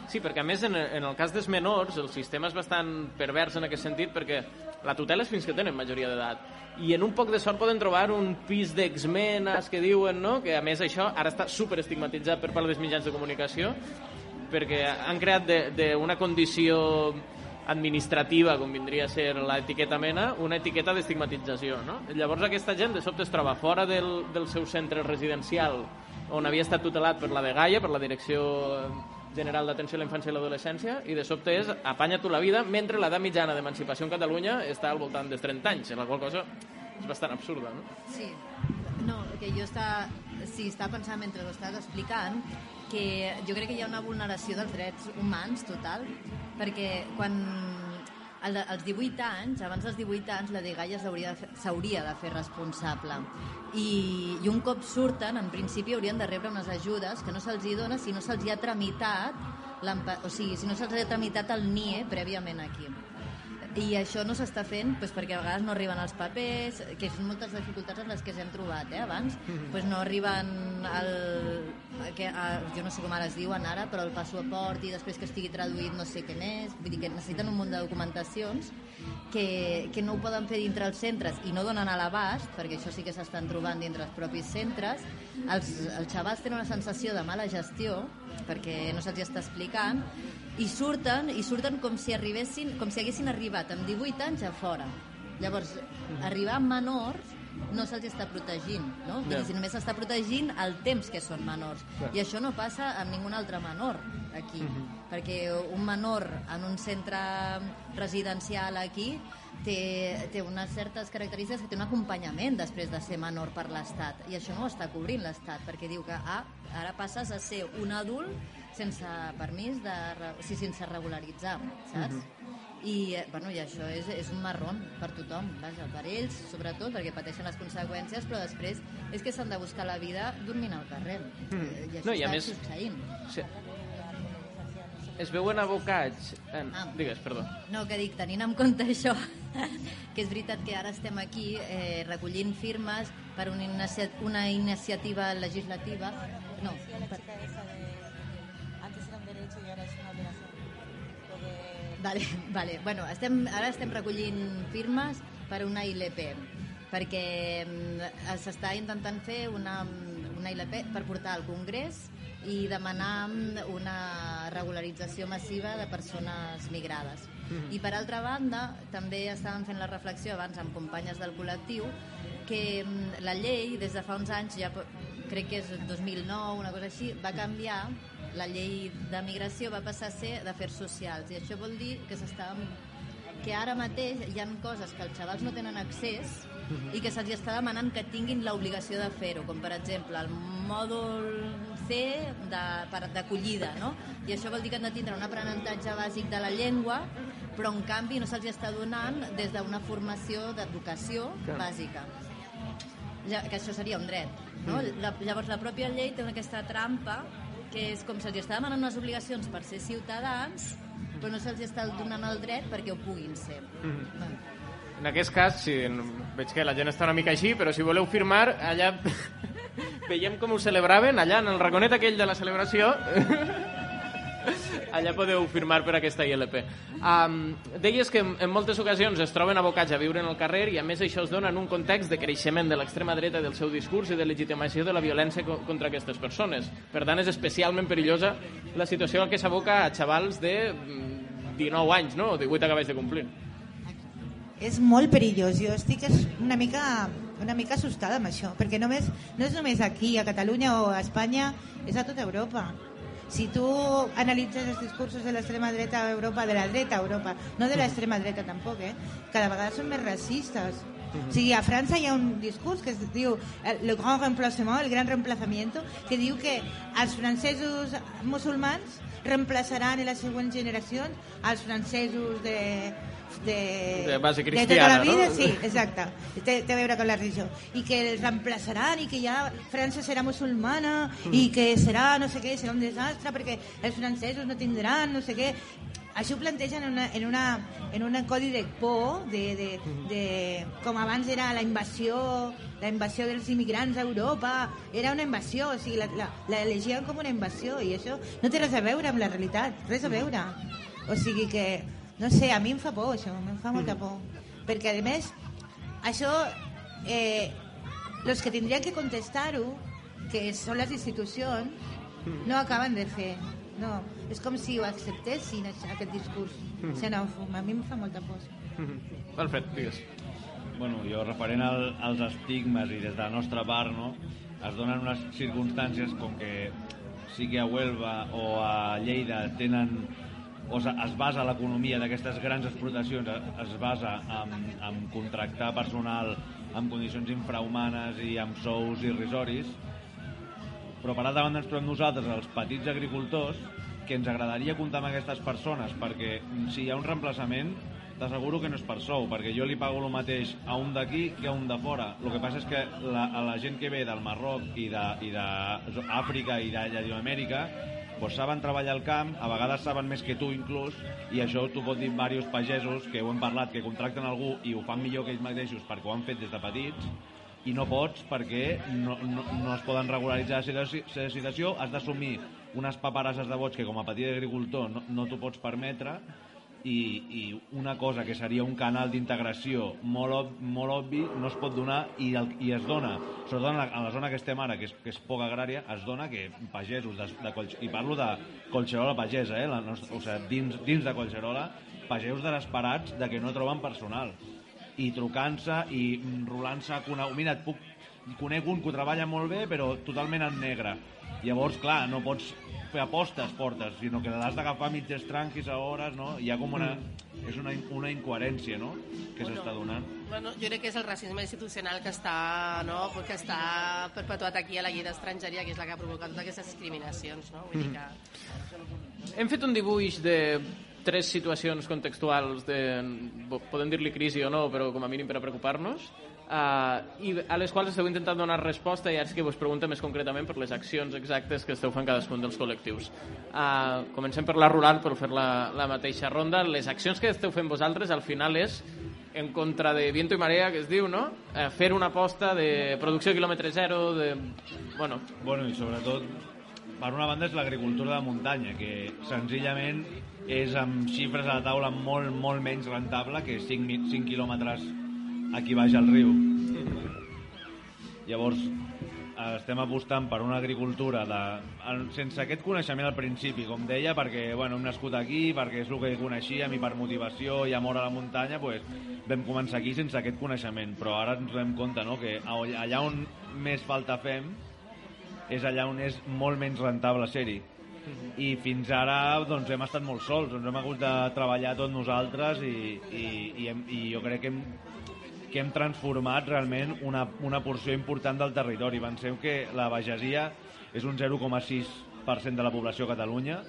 Sí, perquè a més en, en el cas dels menors el sistema és bastant pervers en aquest sentit perquè la tutela és fins que tenen majoria d'edat i en un poc de sort poden trobar un pis d'exmenes que diuen no? que a més això ara està super estigmatitzat per part dels mitjans de comunicació perquè han creat d'una condició administrativa, com vindria a ser l'etiqueta mena, una etiqueta d'estigmatització. No? Llavors aquesta gent de sobte es troba fora del, del seu centre residencial on havia estat tutelat per la de Gaia, per la Direcció General d'Atenció a la Infància i l'Adolescència, i de sobte és apanya tu la vida, mentre l'edat mitjana d'emancipació en Catalunya està al voltant dels 30 anys, la qual cosa és bastant absurda, no? Sí. No, que jo està, sí, estava pensant mentre ho estaves explicant que jo crec que hi ha una vulneració dels drets humans total, perquè quan de- als 18 anys, abans dels 18 anys, la DGAIA s'hauria de, de fer responsable. I, I un cop surten, en principi haurien de rebre unes ajudes que no se'ls hi dona si no se'ls hi ha tramitat o sigui, si no se'ls ha tramitat el NIE prèviament aquí. I això no s'està fent doncs, perquè a vegades no arriben els papers, que són moltes dificultats en les que ens hem trobat eh, abans. Doncs no arriben el, que, a, jo no sé com ara es diuen ara, però el passaport i després que estigui traduït no sé què més. Vull dir que necessiten un munt de documentacions que, que no ho poden fer dintre els centres i no donen a l'abast, perquè això sí que s'estan trobant dintre els propis centres. Els, els xavals tenen una sensació de mala gestió perquè no se'ls està explicant i surten i surten com si arribessin com si haguessin arribat amb 18 anys a fora llavors arribar menors no se'ls està protegint no? Dir, si només s'està protegint el temps que són menors Clar. i això no passa amb ningun altre menor aquí perquè un menor en un centre residencial aquí té, té unes certes característiques que té un acompanyament després de ser menor per l'Estat i això no ho està cobrint l'Estat perquè diu que ah, ara passes a ser un adult sense permís de, o sigui, sense regularitzar saps? I, eh, bueno, i això és, és un marrón per tothom, vaja, per ells sobretot, perquè pateixen les conseqüències, però després és que s'han de buscar la vida dormint al carrer. Eh, I això No, i a està més- succeint. Sí. Es veuen abocats... En... Ah. Digues, perdó. No, que dic, tenint en compte [LAUGHS] això, que és veritat que ara estem aquí eh, recollint firmes per una, inicia una iniciativa legislativa... No, per, Antes era un derecho y ahora es una obligación. Vale, [LAUGHS] vale. Bueno, estem, ara estem recollint firmes per una ILP, perquè mm, s'està intentant fer una, una ILP per portar al Congrés i demanar mm, una regularització massiva de persones migrades. I per altra banda, també estàvem fent la reflexió abans amb companyes del col·lectiu que mm, la llei des de fa uns anys, ja crec que és 2009, una cosa així, va canviar la llei de migració va passar a ser d'afers socials. I això vol dir que s'està que ara mateix hi han coses que els xavals no tenen accés i que se'ls està demanant que tinguin l'obligació de fer-ho, com per exemple el mòdul Per- d'acollida, no? I això vol dir que han de tindre un aprenentatge bàsic de la llengua, però en canvi no se'ls està donant des d'una formació d'educació bàsica. Ja, que això seria un dret. No? La, llavors, la pròpia llei té aquesta trampa que és com se'ls està demanant unes obligacions per ser ciutadans, però no se'ls està donant el dret perquè ho puguin ser. Bueno, En aquest cas, sí, veig que la gent està una mica així, però si voleu firmar, allà [LAUGHS] veiem com ho celebraven, allà en el raconet aquell de la celebració. [LAUGHS] allà podeu firmar per aquesta ILP. Um, deies que en, en moltes ocasions es troben abocats a viure en el carrer i a més això es dona en un context de creixement de l'extrema dreta del seu discurs i de legitimació de la violència co contra aquestes persones. Per tant, és especialment perillosa la situació a què s'aboca a xavals de mm, 19 anys, no? O 18 acabes de complir. És molt perillós. Jo estic es- una mica, una mica assustada amb això, perquè només, no és només aquí, a Catalunya o a Espanya, és a tota Europa. Si tu analitzes els discursos de l'extrema dreta a Europa, de la dreta a Europa, no de l'extrema dreta tampoc, eh? cada vegada són més racistes. O sigui, a França hi ha un discurs que es diu eh, le grand remplacement, el gran reemplazamiento, que diu que els francesos musulmans reemplaçaran en les següents generacions als francesos de, de, De base de tota cristiana, la vida, no? sí, exacte. Té, té a veure amb la religió. I que els reemplaçaran i que ja França serà musulmana i que serà no sé què, serà un desastre perquè els francesos no tindran no sé què. Això ho plantegen en, una, en, una, en un codi de por de, de, de, com abans era la invasió la invasió dels immigrants a Europa era una invasió, o sigui, la, la, la elegien com una invasió i això no té res a veure amb la realitat, res a veure o sigui que, no sé, a mi em fa por això, em fa molta por. Perquè a més això eh, los que tindrien que contestar-ho que són les institucions no acaben de fer. No, és com si ho acceptessin això, aquest discurs. Xenòfob, a mi em fa molta por. Això. Alfred, digues. bueno, jo referent al, als estigmes i des de la nostra part no, es donen unes circumstàncies com que sigui a Huelva o a Lleida tenen o es basa l'economia d'aquestes grans explotacions es basa en, en contractar personal amb condicions infrahumanes i amb sous irrisoris però per altra banda ens trobem nosaltres, els petits agricultors, que ens agradaria comptar amb aquestes persones, perquè si hi ha un reemplaçament, t'asseguro que no és per sou, perquè jo li pago el mateix a un d'aquí que a un de fora. El que passa és que la, a la gent que ve del Marroc i d'Àfrica i de Llatinoamèrica doncs saben treballar al camp, a vegades saben més que tu inclús, i això t'ho pot dir diversos pagesos que ho hem parlat, que contracten algú i ho fan millor que ells mateixos perquè ho han fet des de petits, i no pots perquè no, no, no es poden regularitzar la situació, has d'assumir unes paperasses de vots que com a petit agricultor no, no t'ho pots permetre i, i una cosa que seria un canal d'integració molt, ob, molt obvi no es pot donar i, el, i es dona sobretot en la, en la zona que estem ara que és, que és poc agrària es dona que pagesos de, de Collse, i parlo de Collserola pagesa eh, la nostra, o sigui, dins, dins de Collserola pagesos desesperats de que no troben personal i trucant-se i rolant-se. Mira, et puc... conec un que ho treballa molt bé, però totalment en negre. Llavors, clar, no pots fer apostes fortes, sinó que l'has d'agafar mitges tranquis a hores, no? Hi ha com una... És una, una incoherència, no?, que s'està donant. Bueno, jo crec que és el racisme institucional que està, no? que està perpetuat aquí a la llei d'estrangeria, que és la que ha provocat totes aquestes discriminacions. No? Vull dir que... Hem fet un dibuix de tres situacions contextuals de... Podem dir-li crisi o no, però com a mínim per a preocupar-nos. Uh, i a les quals esteu intentant donar resposta i ara és que vos pregunto més concretament per les accions exactes que esteu fent cadascun dels col·lectius. Uh, comencem per la rural per fer la, la mateixa ronda. Les accions que esteu fent vosaltres al final és en contra de viento i marea, que es diu, no? Uh, fer una aposta de producció quilòmetre zero, de... Bueno, Bueno, i sobretot, per una banda és l'agricultura de muntanya, que senzillament és amb xifres a la taula molt, molt menys rentable que 5, mi- 5 quilòmetres aquí baix al riu. Llavors, estem apostant per una agricultura de, en- sense aquest coneixement al principi, com deia, perquè bueno, hem nascut aquí, perquè és el que coneixíem i per motivació i amor a la muntanya pues, vam començar aquí sense aquest coneixement, però ara ens donem compte no, que allà on més falta fem és allà on és molt menys rentable ser-hi. I fins ara doncs, hem estat molt sols, ens hem hagut de treballar tots nosaltres i, i, i, hem, i jo crec que hem, que hem transformat realment una, una porció important del territori. Penseu que la pagesia és un 0,6% de la població a Catalunya,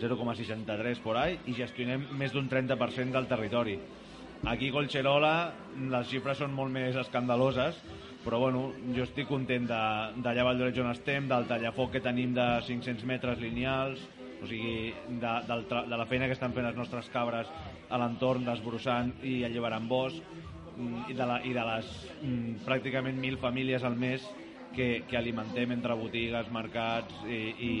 0,63 por ahí, i gestionem més d'un 30% del territori. Aquí a Collserola les xifres són molt més escandaloses, però bueno, jo estic content de- d'allà a Valldoreix on estem, del tallafoc que tenim de 500 metres lineals, o sigui, de, tra- de la feina que estan fent les nostres cabres a l'entorn, desbrossant i alliberant bosc, i de, la, i de les mm, pràcticament mil famílies al mes que, que alimentem entre botigues, mercats i, i,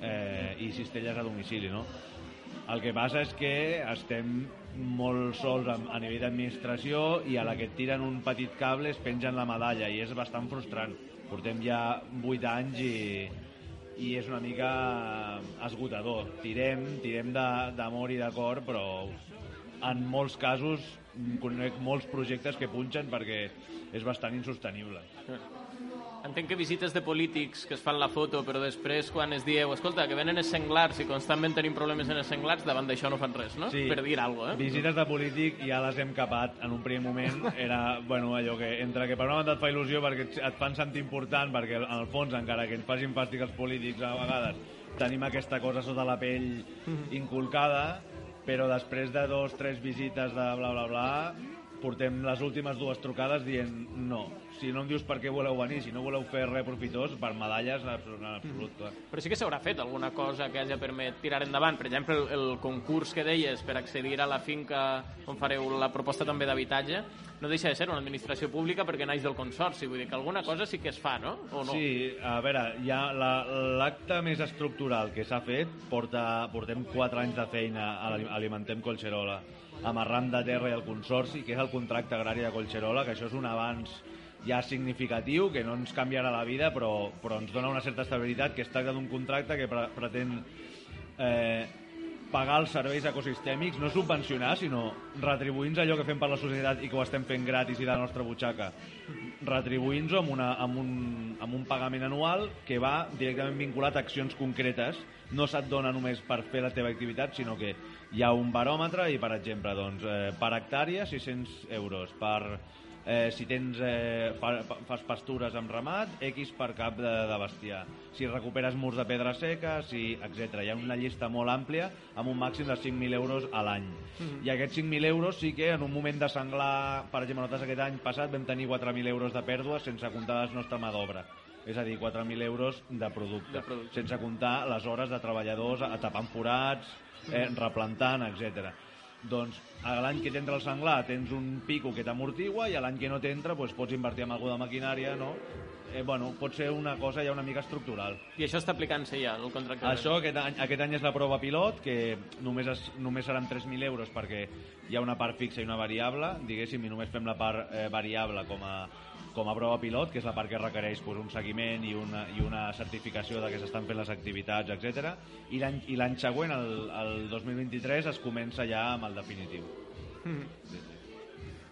eh, i cistelles a domicili, no? El que passa és que estem molt sols a, a nivell d'administració i a la que tiren un petit cable es pengen la medalla i és bastant frustrant. Portem ja 8 anys i, i és una mica esgotador. Tirem, tirem d'amor i de cor, però en molts casos mm, conec molts projectes que punxen perquè és bastant insostenible. entenc que visites de polítics que es fan la foto, però després quan es dieu, escolta, que venen els senglars i constantment tenim problemes en els senglars, davant d'això no fan res, no? Per dir alguna cosa, eh? Visites de polític ja les hem capat en un primer moment. Era, bueno, allò que entre que per una banda et fa il·lusió perquè et, et fan sentir important, perquè en el fons, encara que ens facin fàstic els polítics a vegades, tenim aquesta cosa sota la pell inculcada, però després de dos, tres visites de bla, bla, bla, portem les últimes dues trucades dient no, si no em dius per què voleu venir, si no voleu fer res profitós, per medalles en absolut, en absolut clar. Però sí que s'haurà fet alguna cosa que hagi permet tirar endavant. Per exemple, el, el concurs que deies per accedir a la finca on fareu la proposta també d'habitatge no deixa de ser una administració pública perquè naix del consorci. Vull dir que alguna cosa sí que es fa, no? O no? Sí, a veure, ja la- l'acte més estructural que s'ha fet, porta, portem 4 anys de feina a Alimentem Collserola, amb Arram de Terra i el Consorci, que és el contracte agrari de Collserola, que això és un avanç ja significatiu, que no ens canviarà la vida, però, però ens dona una certa estabilitat, que es tracta d'un contracte que pre pretén eh, pagar els serveis ecosistèmics, no subvencionar, sinó retribuir-nos allò que fem per la societat i que ho estem fent gratis i de la nostra butxaca. Retribuir-nos amb, una, amb, un, amb un pagament anual que va directament vinculat a accions concretes. No se't dona només per fer la teva activitat, sinó que hi ha un baròmetre i, per exemple, doncs, eh, per hectàrea 600 euros, per eh, si tens, eh, fa, fa- fas pastures amb ramat, X per cap de, de bestiar. Si recuperes murs de pedra seca, si, etc. Hi ha una llista molt àmplia amb un màxim de 5.000 euros a l'any. I aquests 5.000 euros sí que en un moment de senglar, per exemple, nosaltres aquest any passat vam tenir 4.000 euros de pèrdues sense comptar la nostra mà d'obra. És a dir, 4.000 euros de producte, De producte. sense comptar les hores de treballadors a- tapant forats, eh, replantant, etc. Doncs a l'any que t'entra el senglar tens un pico que t'amortigua i a l'any que no t'entra doncs, pots invertir en alguna de maquinària, no? Eh, bueno, pot ser una cosa ja una mica estructural. I això està aplicant-se ja, el contracte. Això aquest any, aquest any és la prova pilot, que només, es, només seran 3.000 euros perquè hi ha una part fixa i una variable, diguéssim, i només fem la part eh, variable com a, com a prova pilot, que és la part que requereix pues, un seguiment i una, i una certificació de que s'estan fent les activitats, etc. I l'any següent, el, el 2023, es comença ja amb el definitiu.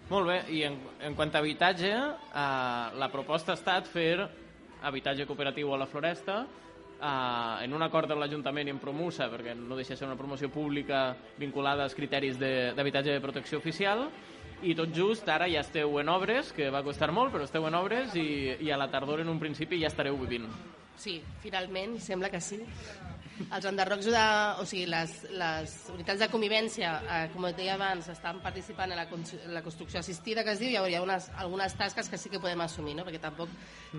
Molt bé, i en, en quant a habitatge, eh, la proposta ha estat fer habitatge cooperatiu a la Floresta, eh, en un acord amb l'Ajuntament i en Promusa, perquè no deixa de ser una promoció pública vinculada als criteris de- d'habitatge de, protecció oficial, i tot just ara ja esteu en obres, que va costar molt, però esteu en obres i, i a la tardor en un principi ja estareu vivint. Sí, finalment, sembla que sí. els enderrocs de... O sigui, les, les unitats de convivència, eh, com et deia abans, estan participant en la, en la construcció assistida, que es diu, i hi hauria unes, algunes tasques que sí que podem assumir, no? perquè tampoc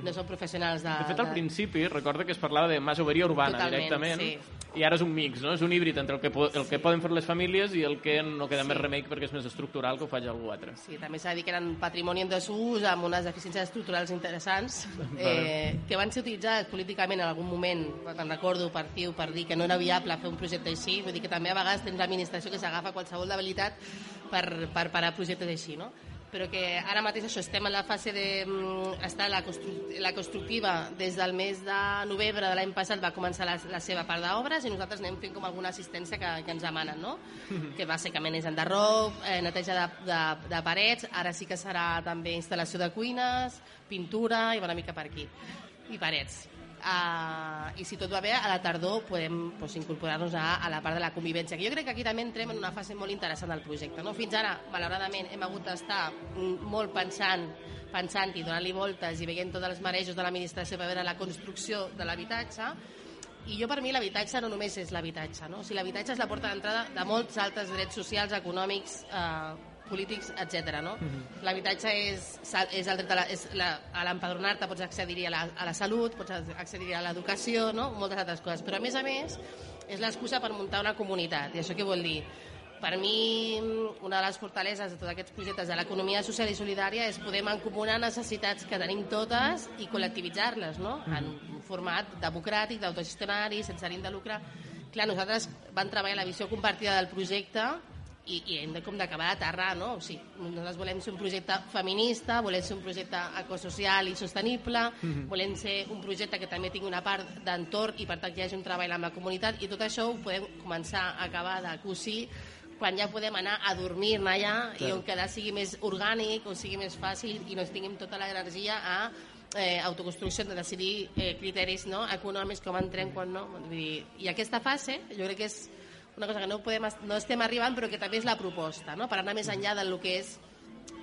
no són professionals de... De fet, al principi, recorda que es parlava de masoveria urbana Totalment, directament, sí. I ara és un mix, no? És un híbrid entre el que, el que poden fer les famílies i el que no queda Sí. més remei perquè és més estructural que ho faci algú altre. Sí, també s'ha de dir que eren patrimoni en desús amb unes deficiències estructurals interessants [LAUGHS] eh, que van ser utilitzades políticament en algun moment, te'n recordo, per TIU, per dir que no era viable fer un projecte així, vull dir que també a vegades tens l'administració que s'agafa qualsevol debilitat per, per parar projectes així, no? Però que ara mateix això estem en la fase de mm, estar la, constru la constructiva. Des del mes de novembre de l'any passat va començar la, la seva part d'obres i nosaltres anem fent com alguna assistència que, que ens demanen no? [LAUGHS] que bàsicament és enderroc, eh, neteja de, de, de parets. Ara sí que serà també instal·lació de cuines pintura i una mica per aquí. I parets Uh, i si tot va bé, a la tardor podem pues, incorporar-nos a, a la part de la convivència, que jo crec que aquí també entrem en una fase molt interessant del projecte. No? Fins ara, malauradament, hem hagut d'estar molt pensant pensant i donant-li voltes i veient tots els marejos de l'administració per veure la construcció de l'habitatge i jo per mi l'habitatge no només és l'habitatge, no? o sigui, l'habitatge és la porta d'entrada de molts altres drets socials, econòmics, eh, polítics, etc. No? L'habitatge és, és el dret a la- és la- a l'empadronar-te, pots accedir a la, a la salut, pots accedir a l'educació, no? moltes altres coses. Però a més a més és l'excusa per muntar una comunitat. I això què vol dir? Per mi, una de les fortaleses de tots aquests projectes de l'economia social i solidària és poder mancomunar necessitats que tenim totes i col·lectivitzar-les, no? En un format democràtic, d'autogestionari, sense ànim de lucre. Clar, nosaltres vam treballar la visió compartida del projecte i, i hem de, com d'acabar d'aterrar, no? O sigui, nosaltres volem ser un projecte feminista, volem ser un projecte ecosocial i sostenible, volem ser un projecte que també tingui una part d'entorn i per tant que hi hagi un treball amb la comunitat. I tot això ho podem començar a acabar de cosir quan ja podem anar a dormir-ne allà i on quedar sigui més orgànic, o sigui més fàcil i no tinguem tota l'energia a eh, autoconstrucció de decidir eh, criteris no, econòmics com entrem quan no. Vull dir, i aquesta fase jo crec que és una cosa que no, podem, no estem arribant però que també és la proposta no? per anar més enllà del que és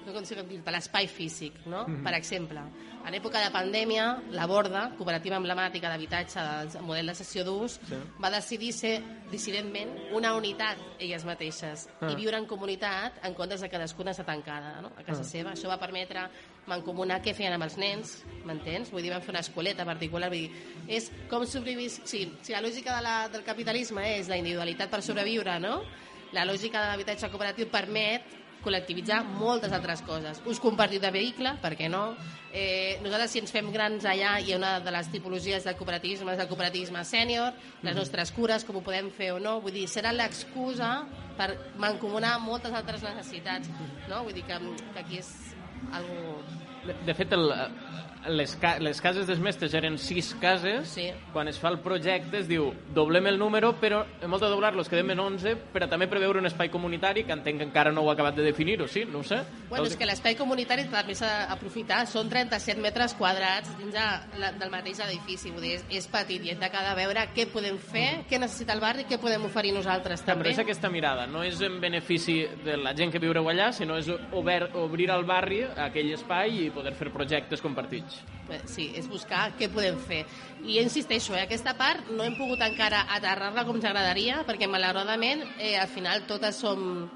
no com dir-te, l'espai físic, no? Per exemple, en època de pandèmia, la Borda, cooperativa emblemàtica d'habitatge del model de sessió d'ús, Sí. va decidir ser dissidentment una unitat elles mateixes Ah. i viure en comunitat en comptes de cadascuna estar tancada no? a casa Ah. seva. Això va permetre mancomunar què feien amb els nens, m'entens? Vull dir, van fer una escoleta particular, vull dir, és com sobreviure... Sí, si la lògica de la, del capitalisme és la individualitat per sobreviure, no? La lògica de l'habitatge cooperatiu permet col·lectivitzar moltes altres coses. Ús compartit de vehicle, per què no? Eh, nosaltres, si ens fem grans allà, hi ha una de les tipologies del cooperativisme, és el cooperativisme sènior, les nostres cures, com ho podem fer o no, vull dir, serà l'excusa per mancomunar moltes altres necessitats, no? Vull dir que, que aquí és algo... De, de fet, el, les, ca les cases dels mestres eren sis cases. Sí. Quan es fa el projecte es diu doblem el número, però molt de doblar-lo es quedem en 11, però també preveure un espai comunitari que entenc que encara no ho ha acabat de definir, o sí? No ho sé. Bueno, és que l'espai comunitari també s'ha d'aprofitar. Són 37 metres quadrats dins de, la, del mateix edifici. Vull dir, és, és petit i hem de cada veure què podem fer, què necessita el barri, què podem oferir nosaltres també. però és aquesta mirada, no és en benefici de la gent que viureu allà, sinó és obert, obrir al barri aquell espai i poder fer projectes compartits. Eh, Sí, és buscar què podem fer. I insisteixo, eh, aquesta part no hem pogut encara aterrar-la com ens agradaria, perquè malauradament eh, al final totes som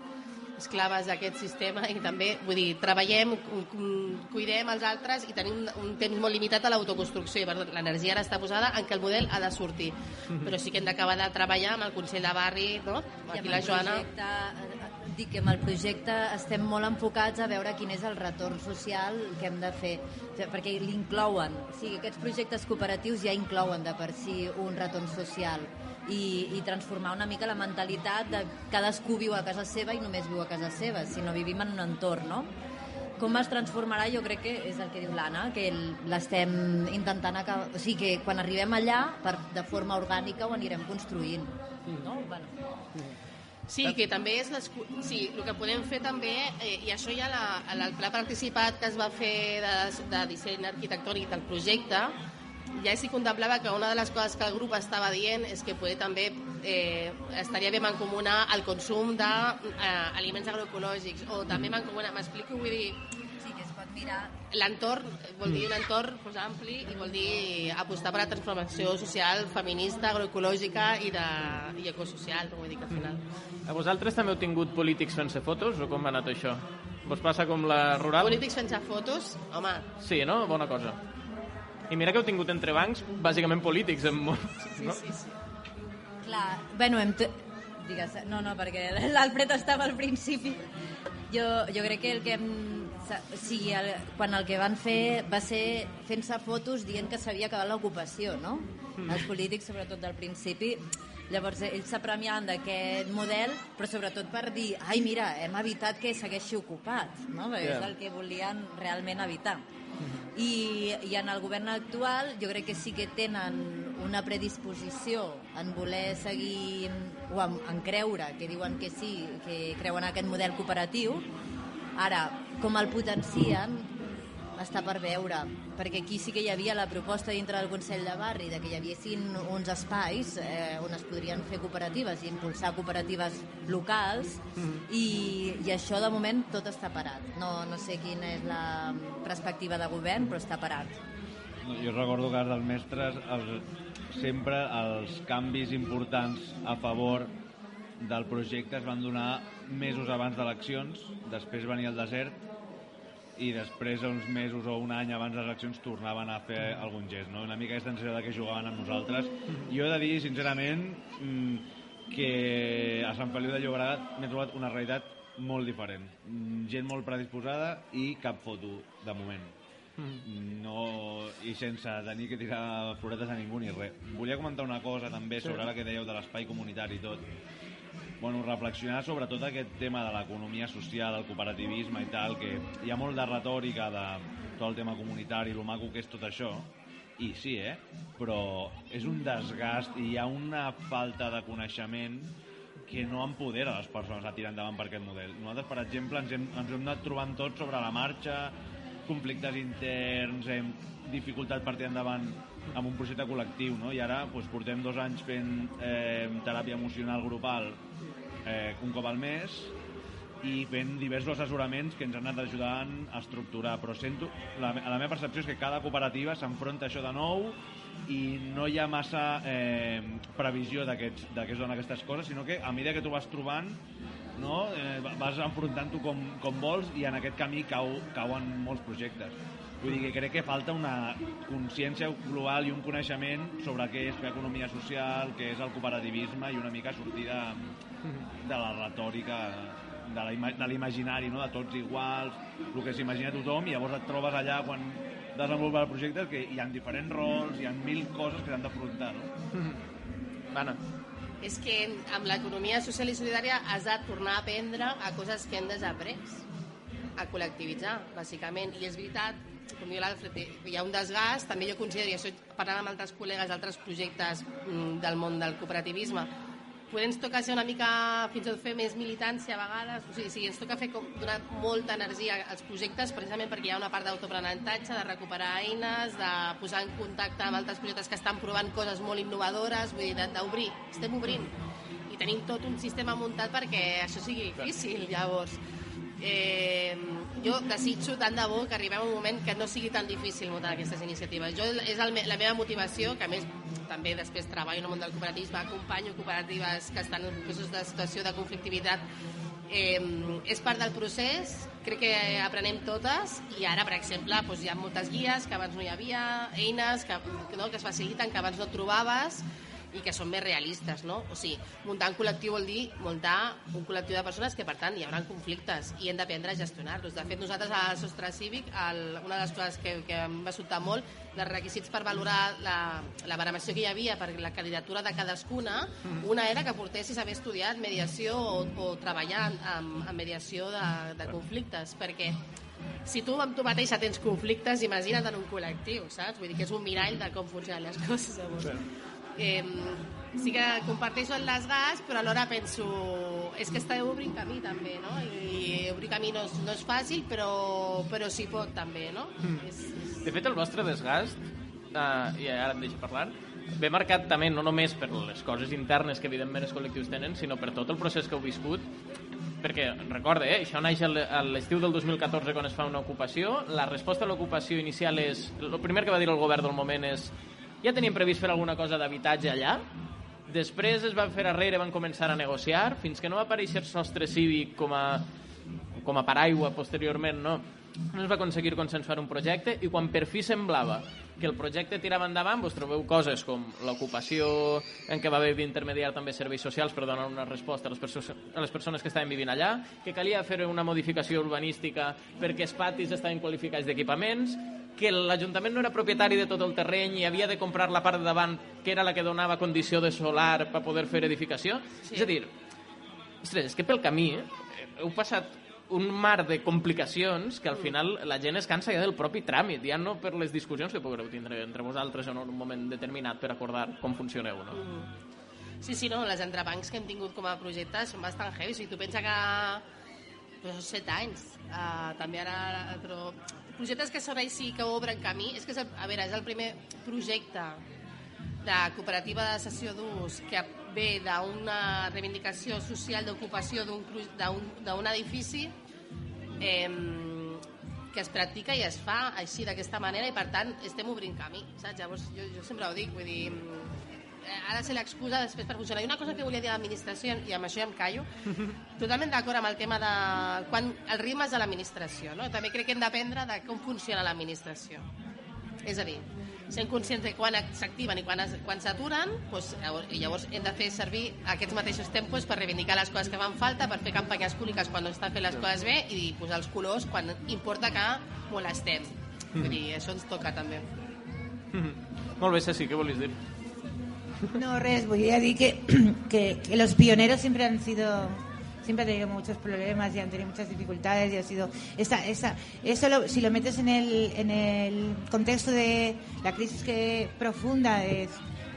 esclaves d'aquest sistema i també, vull dir, treballem, cu- cu- cuidem els altres i tenim un temps molt limitat a l'autoconstrucció i l'energia ara està posada en què el model ha de sortir. Però sí que hem d'acabar de treballar amb el Consell de Barri, no? I Aquí la Joana... projecte, dic que amb el projecte estem molt enfocats a veure quin és el retorn social que hem de fer, perquè l'inclouen. O sigui, aquests projectes cooperatius ja inclouen de per si un retorn social i, i transformar una mica la mentalitat de cadascú viu a casa seva i només viu a casa seva, sinó vivim en un entorn, no? Com es transformarà, jo crec que és el que diu l'Anna, que l'estem intentant acabar... O sigui, que quan arribem allà, per, de forma orgànica ho anirem construint. No? Bueno, Sí, que també és les, sí, el que podem fer també, eh, i això ja la, el pla participat que es va fer de, de disseny arquitectònic del projecte, ja s'hi contemplava que una de les coses que el grup estava dient és que poder també eh, estaria bé mancomunar el consum d'aliments eh, agroecològics o també mancomunar, m'explico, vull dir, L'entorn vol dir un entorn pues, ampli i vol dir apostar per la transformació social, feminista, agroecològica i, de, i ecosocial, vull dir que al final. A vosaltres també heu tingut polítics fent-se fotos o com ha anat això? Vos passa com la rural? Polítics fent fotos, home, Sí, no? Bona cosa. I mira que heu tingut entre bancs bàsicament polítics en molts, sí, no? sí, sí. Clar, bueno, hem... Digues, no, no, perquè [LAUGHS] l'Alfred estava al principi. Jo, jo crec que el que hem... O sigui, el, quan el que van fer va ser fent-se fotos dient que s'havia acabat l'ocupació, no? Mm. Els polítics, sobretot del principi. Llavors, ells s'apremiaven d'aquest model, però sobretot per dir, ai, mira, hem evitat que segueixi ocupat, no? Perquè Ja. és el que volien realment evitar. I, I en el govern actual jo crec que sí que tenen una predisposició en voler seguir o en, en creure, que diuen que sí, que creuen en aquest model cooperatiu. Ara, com el potencien, està per veure, perquè aquí sí que hi havia la proposta dintre del Consell de Barri de que hi haguessin uns espais eh, on es podrien fer cooperatives i impulsar cooperatives locals i, i això de moment tot està parat. No, no sé quina és la perspectiva de govern, però està parat. No, jo recordo que dels mestres els, sempre els canvis importants a favor del projecte es van donar mesos abans d'eleccions, després venia el desert i després, uns mesos o un any abans de les eleccions, tornaven a fer algun gest, no? Una mica aquesta sensació de que jugaven amb nosaltres. Jo he de dir, sincerament, mm, que a Sant Feliu de Llobregat m'he trobat una realitat molt diferent. Mm, Gent molt predisposada i cap foto, de moment. No, i sense tenir que tirar floretes a ningú ni res. Volia comentar una cosa també sobre la que dèieu de l'espai comunitari i tot. Bueno, reflexionar sobre tot aquest tema de l'economia social, el cooperativisme i tal, que hi ha molt de retòrica de tot el tema comunitari, lo maco que és tot això, i sí, eh? Però és un desgast i hi ha una falta de coneixement que no empodera les persones a tirar endavant per aquest model. Nosaltres, per exemple, ens hem, ens hem anat trobant tot sobre la marxa, conflictes interns, hem dificultat per tirar endavant amb un projecte col·lectiu, no? I ara doncs, portem dos anys fent eh, teràpia emocional grupal eh, un cop al mes i fent diversos assessoraments que ens han anat ajudant a estructurar, però sento, la, la meva percepció és que cada cooperativa s'enfronta a això de nou i no hi ha massa eh, previsió de què es donen aquestes coses, sinó que a mesura que tu vas trobant no? eh, vas enfrontant-ho com, com vols i en aquest camí cau, cauen molts projectes. Vull dir que crec que falta una consciència global i un coneixement sobre què és fer economia social, què és el cooperativisme i una mica sortir de, de la retòrica de la ima- de l'imaginari, no? de tots iguals, el que s'imagina tothom, i llavors et trobes allà quan desenvolupes el projecte que hi ha diferents rols, hi ha mil coses que s'han d'afrontar. No? [LAUGHS] Anna, És que amb l'economia social i solidària has de tornar a aprendre a coses que hem desaprès, a col·lectivitzar, bàsicament. I és veritat, com diu l'Alfred, hi ha un desgast, també jo considero, i això parlant amb altres col·legues d'altres projectes mm, del món del cooperativisme, poder ens toca ser una mica, fins i tot fer més militància a vegades, o sigui, sí, ens toca fer com, donar molta energia als projectes precisament perquè hi ha una part d'autoprenentatge, de recuperar eines, de posar en contacte amb altres projectes que estan provant coses molt innovadores, vull dir, d'obrir, estem obrint. I tenim tot un sistema muntat perquè això sigui difícil, llavors. Eh, jo desitjo tant de bo que arribem a un moment que no sigui tan difícil muntar aquestes iniciatives. Jo és el, la meva motivació, que a més també després treballo en el món del cooperativisme, acompanyo cooperatives que estan en processos de situació de conflictivitat, eh, és part del procés, crec que aprenem totes i ara, per exemple, doncs, hi ha moltes guies que abans no hi havia, eines que, no, que es faciliten, que abans no trobaves i que són més realistes, no? O sigui, muntar un col·lectiu vol dir muntar un col·lectiu de persones que, per tant, hi haurà conflictes i hem d'aprendre a gestionar-los. De fet, nosaltres al Sostre Cívic, el, una de les coses que, que em va sobtar molt, els requisits per valorar la, la baremació que hi havia per la candidatura de cadascuna, una era que portessis haver estudiat mediació o, o treballar amb, amb mediació de, de conflictes, perquè si tu amb tu mateixa tens conflictes, imagina't en un col·lectiu, saps? Vull dir que és un mirall de com funcionen les coses. Llavors. Eh, sí que comparteixo el desgast, però alhora penso és que esteu obrint camí també, no? I obrir camí no és, no és fàcil, però, però s'hi pot també, no? És, és... de fet el vostre desgast, eh, i ara em deixo parlar, ve marcat també no només per les coses internes que evidentment els col·lectius tenen, sinó per tot el procés que heu viscut perquè, recorde, eh, això naix a l'estiu del 2014 quan es fa una ocupació, la resposta a l'ocupació inicial és, el primer que va dir el govern del moment és ja teníem previst fer alguna cosa d'habitatge allà, després es van fer arrere, van començar a negociar, fins que no va aparèixer sostre cívic com a, com a paraigua posteriorment, no, no es va aconseguir consensuar un projecte i quan per fi semblava que el projecte tirava endavant, vos trobeu coses com l'ocupació en què va haver d'intermediar també serveis socials per donar una resposta a les, a les persones que estaven vivint allà, que calia fer una modificació urbanística perquè els patis estaven qualificats d'equipaments, que l'Ajuntament no era propietari de tot el terreny i havia de comprar la part de davant, que era la que donava condició de solar per poder fer edificació. Sí. És a dir, ostres, és que pel camí eh, heu passat un mar de complicacions que al final la gent es cansa ja del propi tràmit, ja no per les discussions que podreu tindre entre vosaltres en un moment determinat per acordar com funcioneu, no? Sí, sí, no, les entrebancs que hem tingut com a projectes són bastant heavy. O sigui, tu pensa que però són set anys, uh, també ara, però projectes que serveix sí que obren camí, és que, és el, a veure, és el primer projecte de cooperativa de cessió d'ús que ve d'una reivindicació social d'ocupació d'un edifici eh, que es practica i es fa així d'aquesta manera i per tant estem obrint camí, saps? Llavors jo, jo sempre ho dic, vull dir, eh, ara se l'excusa després per funcionar. I una cosa que volia dir a l'administració, i amb això ja em callo, totalment d'acord amb el tema de quan el ritme és de l'administració, no? També crec que hem d'aprendre de com funciona l'administració. És a dir, sent conscients de quan s'activen i quan, es- quan s'aturen, doncs, llavors, hem de fer servir aquests mateixos tempos per reivindicar les coses que fan falta, per fer campanyes públiques quan no està fent les coses bé i posar els colors quan importa que molestem. Vull dir, això ens toca també. Molt bé, Ceci, què volies dir? No, res, voy a decir que, que, los pioneros siempre han sido siempre han tenido muchos problemas y han tenido muchas dificultades y ha sido esa, esa, eso lo- si lo metes en el, en el contexto de la crisis que profunda es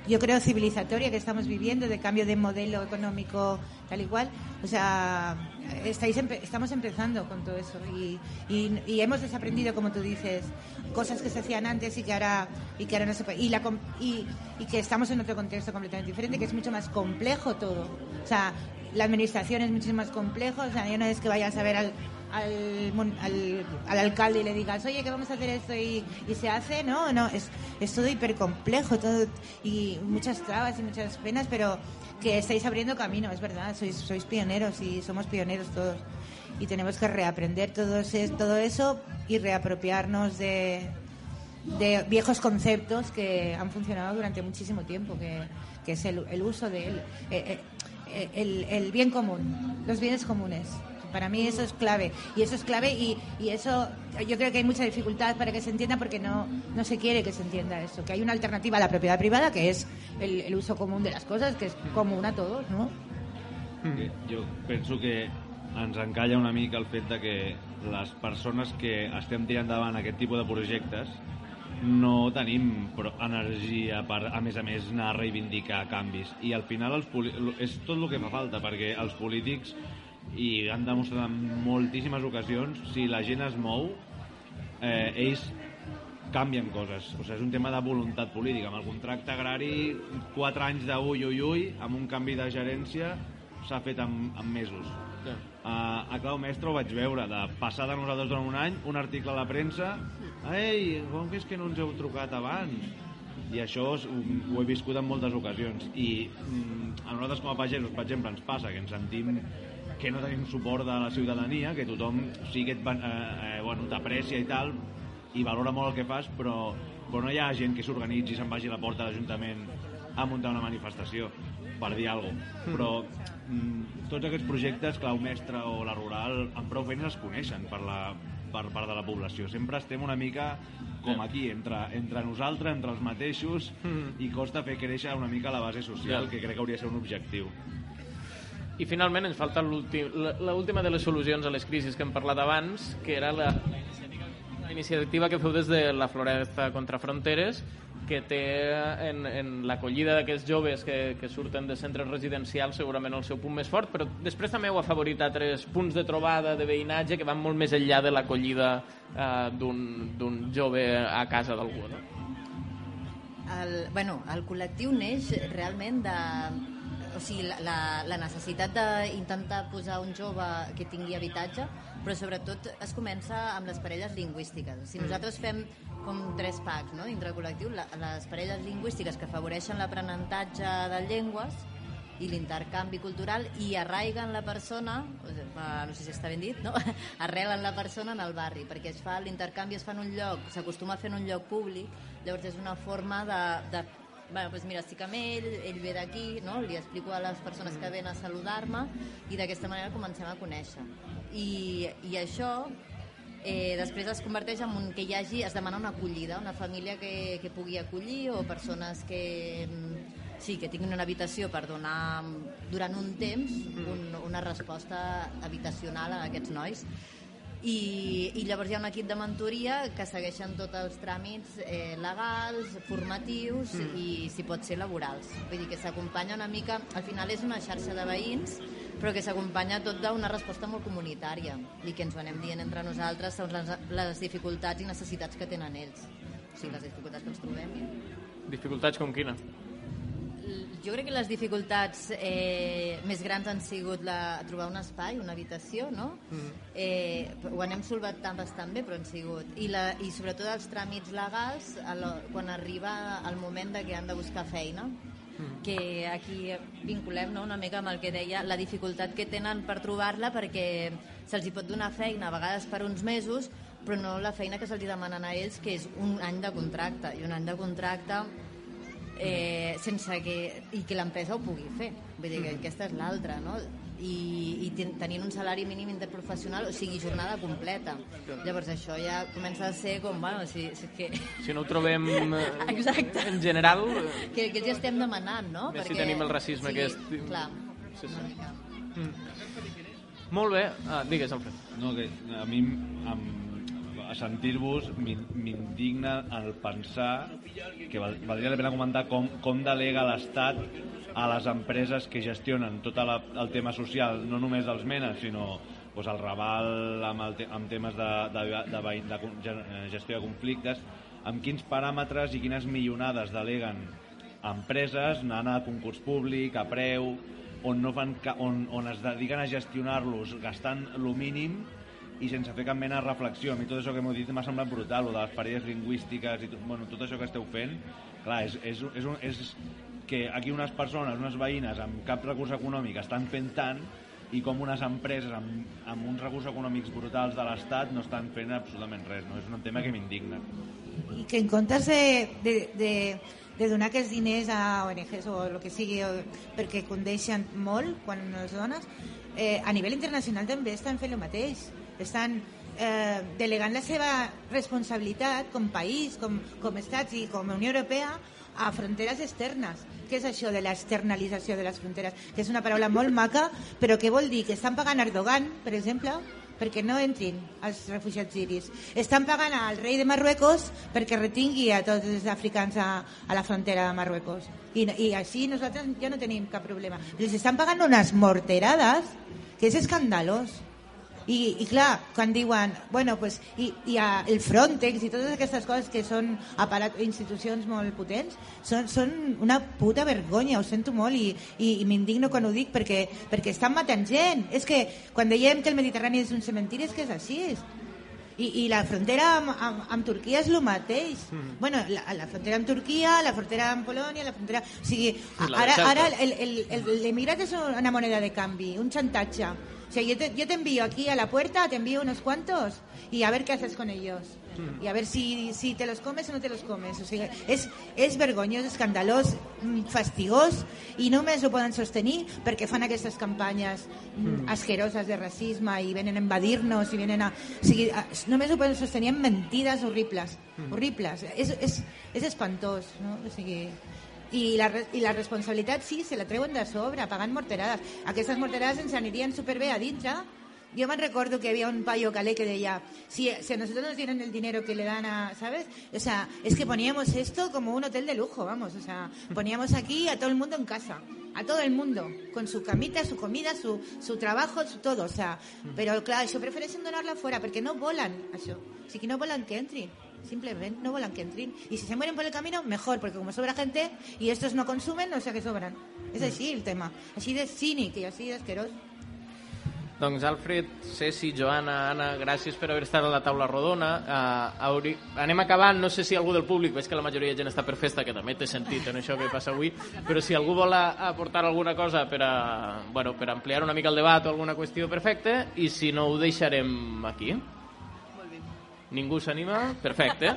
yo creo civilizatoria que estamos viviendo de cambio de modelo económico tal igual o sea estáis estamos empezando con todo eso y, y, hemos desaprendido como tú dices cosas que se hacían antes y que ahora y que ahora no se puede y, y que estamos en otro contexto completamente diferente que es mucho más complejo todo. O sea la administración es mucho más complejo o sea ya no es que vayas a ver al al, al, al alcalde y le digas, oye, que vamos a hacer esto y, y se hace, no, no, es, es todo hipercomplejo todo, y muchas trabas y muchas penas, pero que estáis abriendo camino, es verdad, sois, sois pioneros y somos pioneros todos. Y tenemos que reaprender todo, ese- todo eso y reapropiarnos de, de viejos conceptos que han funcionado durante muchísimo tiempo, que, que es el, el uso del el, el- el bien común, los bienes comunes. Para mí eso es clave. Y eso es clave y, y eso yo creo que hay mucha dificultad para que se entienda porque no, no se quiere que se entienda eso. Que hay una alternativa a la propiedad privada que es el, el uso común de las cosas, que es común a todos, ¿no? Que Jo penso que ens encalla una mica el fet de que les persones que estem tirant endavant aquest tipus de projectes no tenim pro- energia per, a més a més, anar a reivindicar canvis. I al final els és tot el que fa falta, perquè els polítics, i han demostrat en moltíssimes ocasions, si la gent es mou, eh, ells canvien coses. O sigui, és un tema de voluntat política. Amb el contracte agrari, 4 anys de ui, ui, ui, amb un canvi de gerència, s'ha fet en, en mesos. Ja. A, Clau Mestre ho vaig veure, de passar de nosaltres durant un any, un article a la premsa, ei, com que és que no ens heu trucat abans? I això ho, ho he viscut en moltes ocasions. I mm, a nosaltres com a pagesos, per exemple, ens passa que ens sentim que no tenim suport de la ciutadania, que tothom sí que va- eh, eh, bueno, t'aprecia i tal, i valora molt el que fas, però, però no hi ha gent que s'organitzi i se'n vagi a la porta de l'Ajuntament a muntar una manifestació, per dir alguna cosa. Però tots aquests projectes, Clau Mestre o la Rural, amb prou feines es coneixen per, la, per part de la població. Sempre estem una mica com aquí, entre, entre nosaltres, entre els mateixos, i costa fer créixer una mica la base social, que crec que hauria de ser un objectiu. I finalment ens falta l'última de les solucions a les crisis que hem parlat abans, que era la, la, iniciativa, que feu des de la Floresta contra Fronteres, que té en, en l'acollida d'aquests joves que, que surten de centres residencials segurament el seu punt més fort, però després també heu afavorit altres punts de trobada, de veïnatge, que van molt més enllà de l'acollida eh, d'un jove a casa d'algú, no? El, bueno, el col·lectiu neix realment de o sigui, la, la, la necessitat d'intentar posar un jove que tingui habitatge, però sobretot es comença amb les parelles lingüístiques. Si nosaltres fem com tres packs no, dintre del col·lectiu, la, les parelles lingüístiques que afavoreixen l'aprenentatge de llengües i l'intercanvi cultural i arraiguen la persona, no sé si està ben dit, no? [LAUGHS] arrelen la persona en el barri, perquè es fa l'intercanvi es fa en un lloc, s'acostuma a fer en un lloc públic, llavors és una forma de, de bueno, doncs mira, estic amb ell, ell ve d'aquí, no? li explico a les persones que ven a saludar-me i d'aquesta manera comencem a conèixer. I, i això eh, després es converteix en un, que hi hagi, es demana una acollida, una família que, que pugui acollir o persones que, mm, sí, que tinguin una habitació per donar durant un temps un, una resposta habitacional a aquests nois i, i llavors hi ha un equip de mentoria que segueixen tots els tràmits eh, legals, formatius mm. i, si pot ser, laborals. Vull dir que s'acompanya una mica... Al final és una xarxa de veïns, però que s'acompanya tot d'una resposta molt comunitària i que ens ho anem dient entre nosaltres segons les, les dificultats i necessitats que tenen ells. O sigui, les dificultats que ens trobem. Dificultats com quina? Jo crec que les dificultats eh, més grans han sigut la, trobar un espai, una habitació, no? Mm. Eh, ho anem solvat tan bastant bé, però han sigut. I, la, i sobretot els tràmits legals lo, quan arriba el moment de que han de buscar feina, mm. que aquí vinculem no, una mica amb el que deia, la dificultat que tenen per trobar-la perquè se'ls hi pot donar feina a vegades per uns mesos, però no la feina que se'ls demanen a ells, que és un any de contracte. I un any de contracte eh, sense que, i que l'empresa ho pugui fer. Vull dir que aquesta és l'altra, no? I, i ten, tenint un salari mínim interprofessional, o sigui, jornada completa. Llavors això ja comença a ser com, bueno, si, si que... Si no ho trobem eh, Exacte. en general... Que, que ja estem demanant, no? Més si tenim el racisme sí, aquest. Clar, Sí, sí. Mm. Molt bé. Ah, digues, Alfred. No, que a mi a sentir-vos m'in- m'indigna el pensar que val, valdria la pena comentar com, com delega l'Estat a les empreses que gestionen tot la, el tema social, no només dels menes, sinó doncs, el Raval amb, el te, amb temes de, de, de, de, gen- eh, gestió de conflictes, amb quins paràmetres i quines millonades deleguen empreses anant a concurs públic, a preu, on, no fan on, on es dediquen a gestionar-los gastant el mínim i sense fer cap mena de reflexió. A mi tot això que m'heu dit m'ha semblat brutal, lo de les parelles lingüístiques i tot, bueno, tot això que esteu fent, clar, és, és, és, un, és que aquí unes persones, unes veïnes amb cap recurs econòmic estan fent tant i com unes empreses amb, amb uns recursos econòmics brutals de l'Estat no estan fent absolutament res. No? És un tema que m'indigna. i que en comptes de, de, de, de donar aquests diners a ONGs o el que sigui o, perquè condeixen molt quan els dones eh, a nivell internacional també estan fent el mateix estan eh, delegant la seva responsabilitat com país, com, com estats i com a Unió Europea a fronteres externes. Què és això de l'externalització de les fronteres? Que és una paraula molt maca, però què vol dir? Que estan pagant Erdogan, per exemple, perquè no entrin els refugiats siris. Estan pagant al rei de Marruecos perquè retingui a tots els africans a, a la frontera de Marruecos. I, I així nosaltres ja no tenim cap problema. Els estan pagant unes morterades que és escandalós. I, i clar, quan diuen, bueno, pues, i, i a, el Frontex i totes aquestes coses que són aparat, institucions molt potents, són, són una puta vergonya, ho sento molt i, i, i m'indigno quan ho dic perquè, perquè estan matant gent. És que quan dèiem que el Mediterrani és un cementiri és que és així. I, i la frontera amb, amb, amb Turquia és el mateix. Mm. Bueno, la, la frontera amb Turquia, la frontera amb Polònia, la frontera... O sigui, ara, ara Celta. el- el- el- l'emigrat és una moneda de canvi, un chantatge. O sea, yo te, yo te envío aquí a la puerta, te envío unos cuantos y a ver qué haces con ellos. Y a ver si, si te los comes o no te los comes. O sigui, és, és vergonyós, escandalós, mm, fastigós i només ho poden sostenir perquè fan aquestes campanyes mm. asqueroses de racisme i venen a invadir-nos i venen a... O sigui, a, només ho poden sostenir amb mentides horribles. Horribles. És, és, és espantós, no? O sigui, i la, i la responsabilitat sí, se la treuen de sobre, pagant morterades. Aquestes morterades ens anirien superbé a dintre. Yo me recuerdo que había un payo calé que decía, si, si a nosotros nos dieran el dinero que le dan a, ¿sabes? O sea, es que poníamos esto como un hotel de lujo, vamos, o sea, poníamos aquí a todo el mundo en casa, a todo el mundo, con su camita, su comida, su, su trabajo, su todo, o sea, pero claro, això prefereixen donar-la fora, perquè no volen això. O sigui, no volen que entrin. Simplemente no volan que entren. Y si se mueren por el camino, mejor, porque como sobra gente y estos no consumen, o sea que sobran. És així el tema. Així de cínic i així d'asquerós. Doncs Alfred, Ceci, Joana, Anna, gràcies per haver estat a la taula rodona. Uh, hauri... Anem acabant, no sé si algú del públic, veig que la majoria de gent està per festa, que també té sentit en això que passa avui, però si algú vol a- aportar alguna cosa per, a, bueno, per ampliar una mica el debat o alguna qüestió, perfecte, i si no ho deixarem aquí. Ningú s'anima? Perfecte.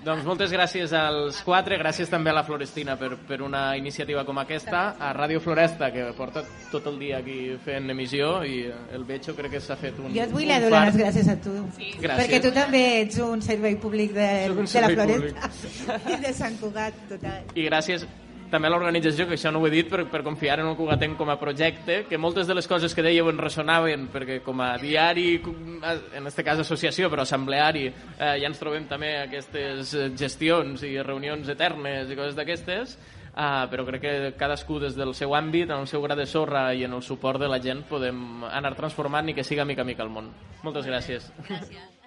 doncs moltes gràcies als quatre, gràcies també a la Florestina per, per una iniciativa com aquesta, a Ràdio Floresta, que porta tot el dia aquí fent emissió, i el Becho crec que s'ha fet un Jo et vull donar les gràcies a tu. Gràcies. Perquè tu també ets un servei públic de, un de la servei Floresta [LAUGHS] i de Sant Cugat, total. I gràcies també a l'organització, que això no ho he dit, per, per confiar en el Cugatenc com a projecte, que moltes de les coses que dèieu en ressonaven, perquè com a diari, en este cas associació, però assembleari, eh, ja ens trobem també aquestes eh, gestions i reunions eternes i coses d'aquestes, Uh, però crec que cadascú des del seu àmbit, en el seu gra de sorra i en el suport de la gent podem anar transformant i que siga mica a mica el món. Moltes gràcies. Gràcies.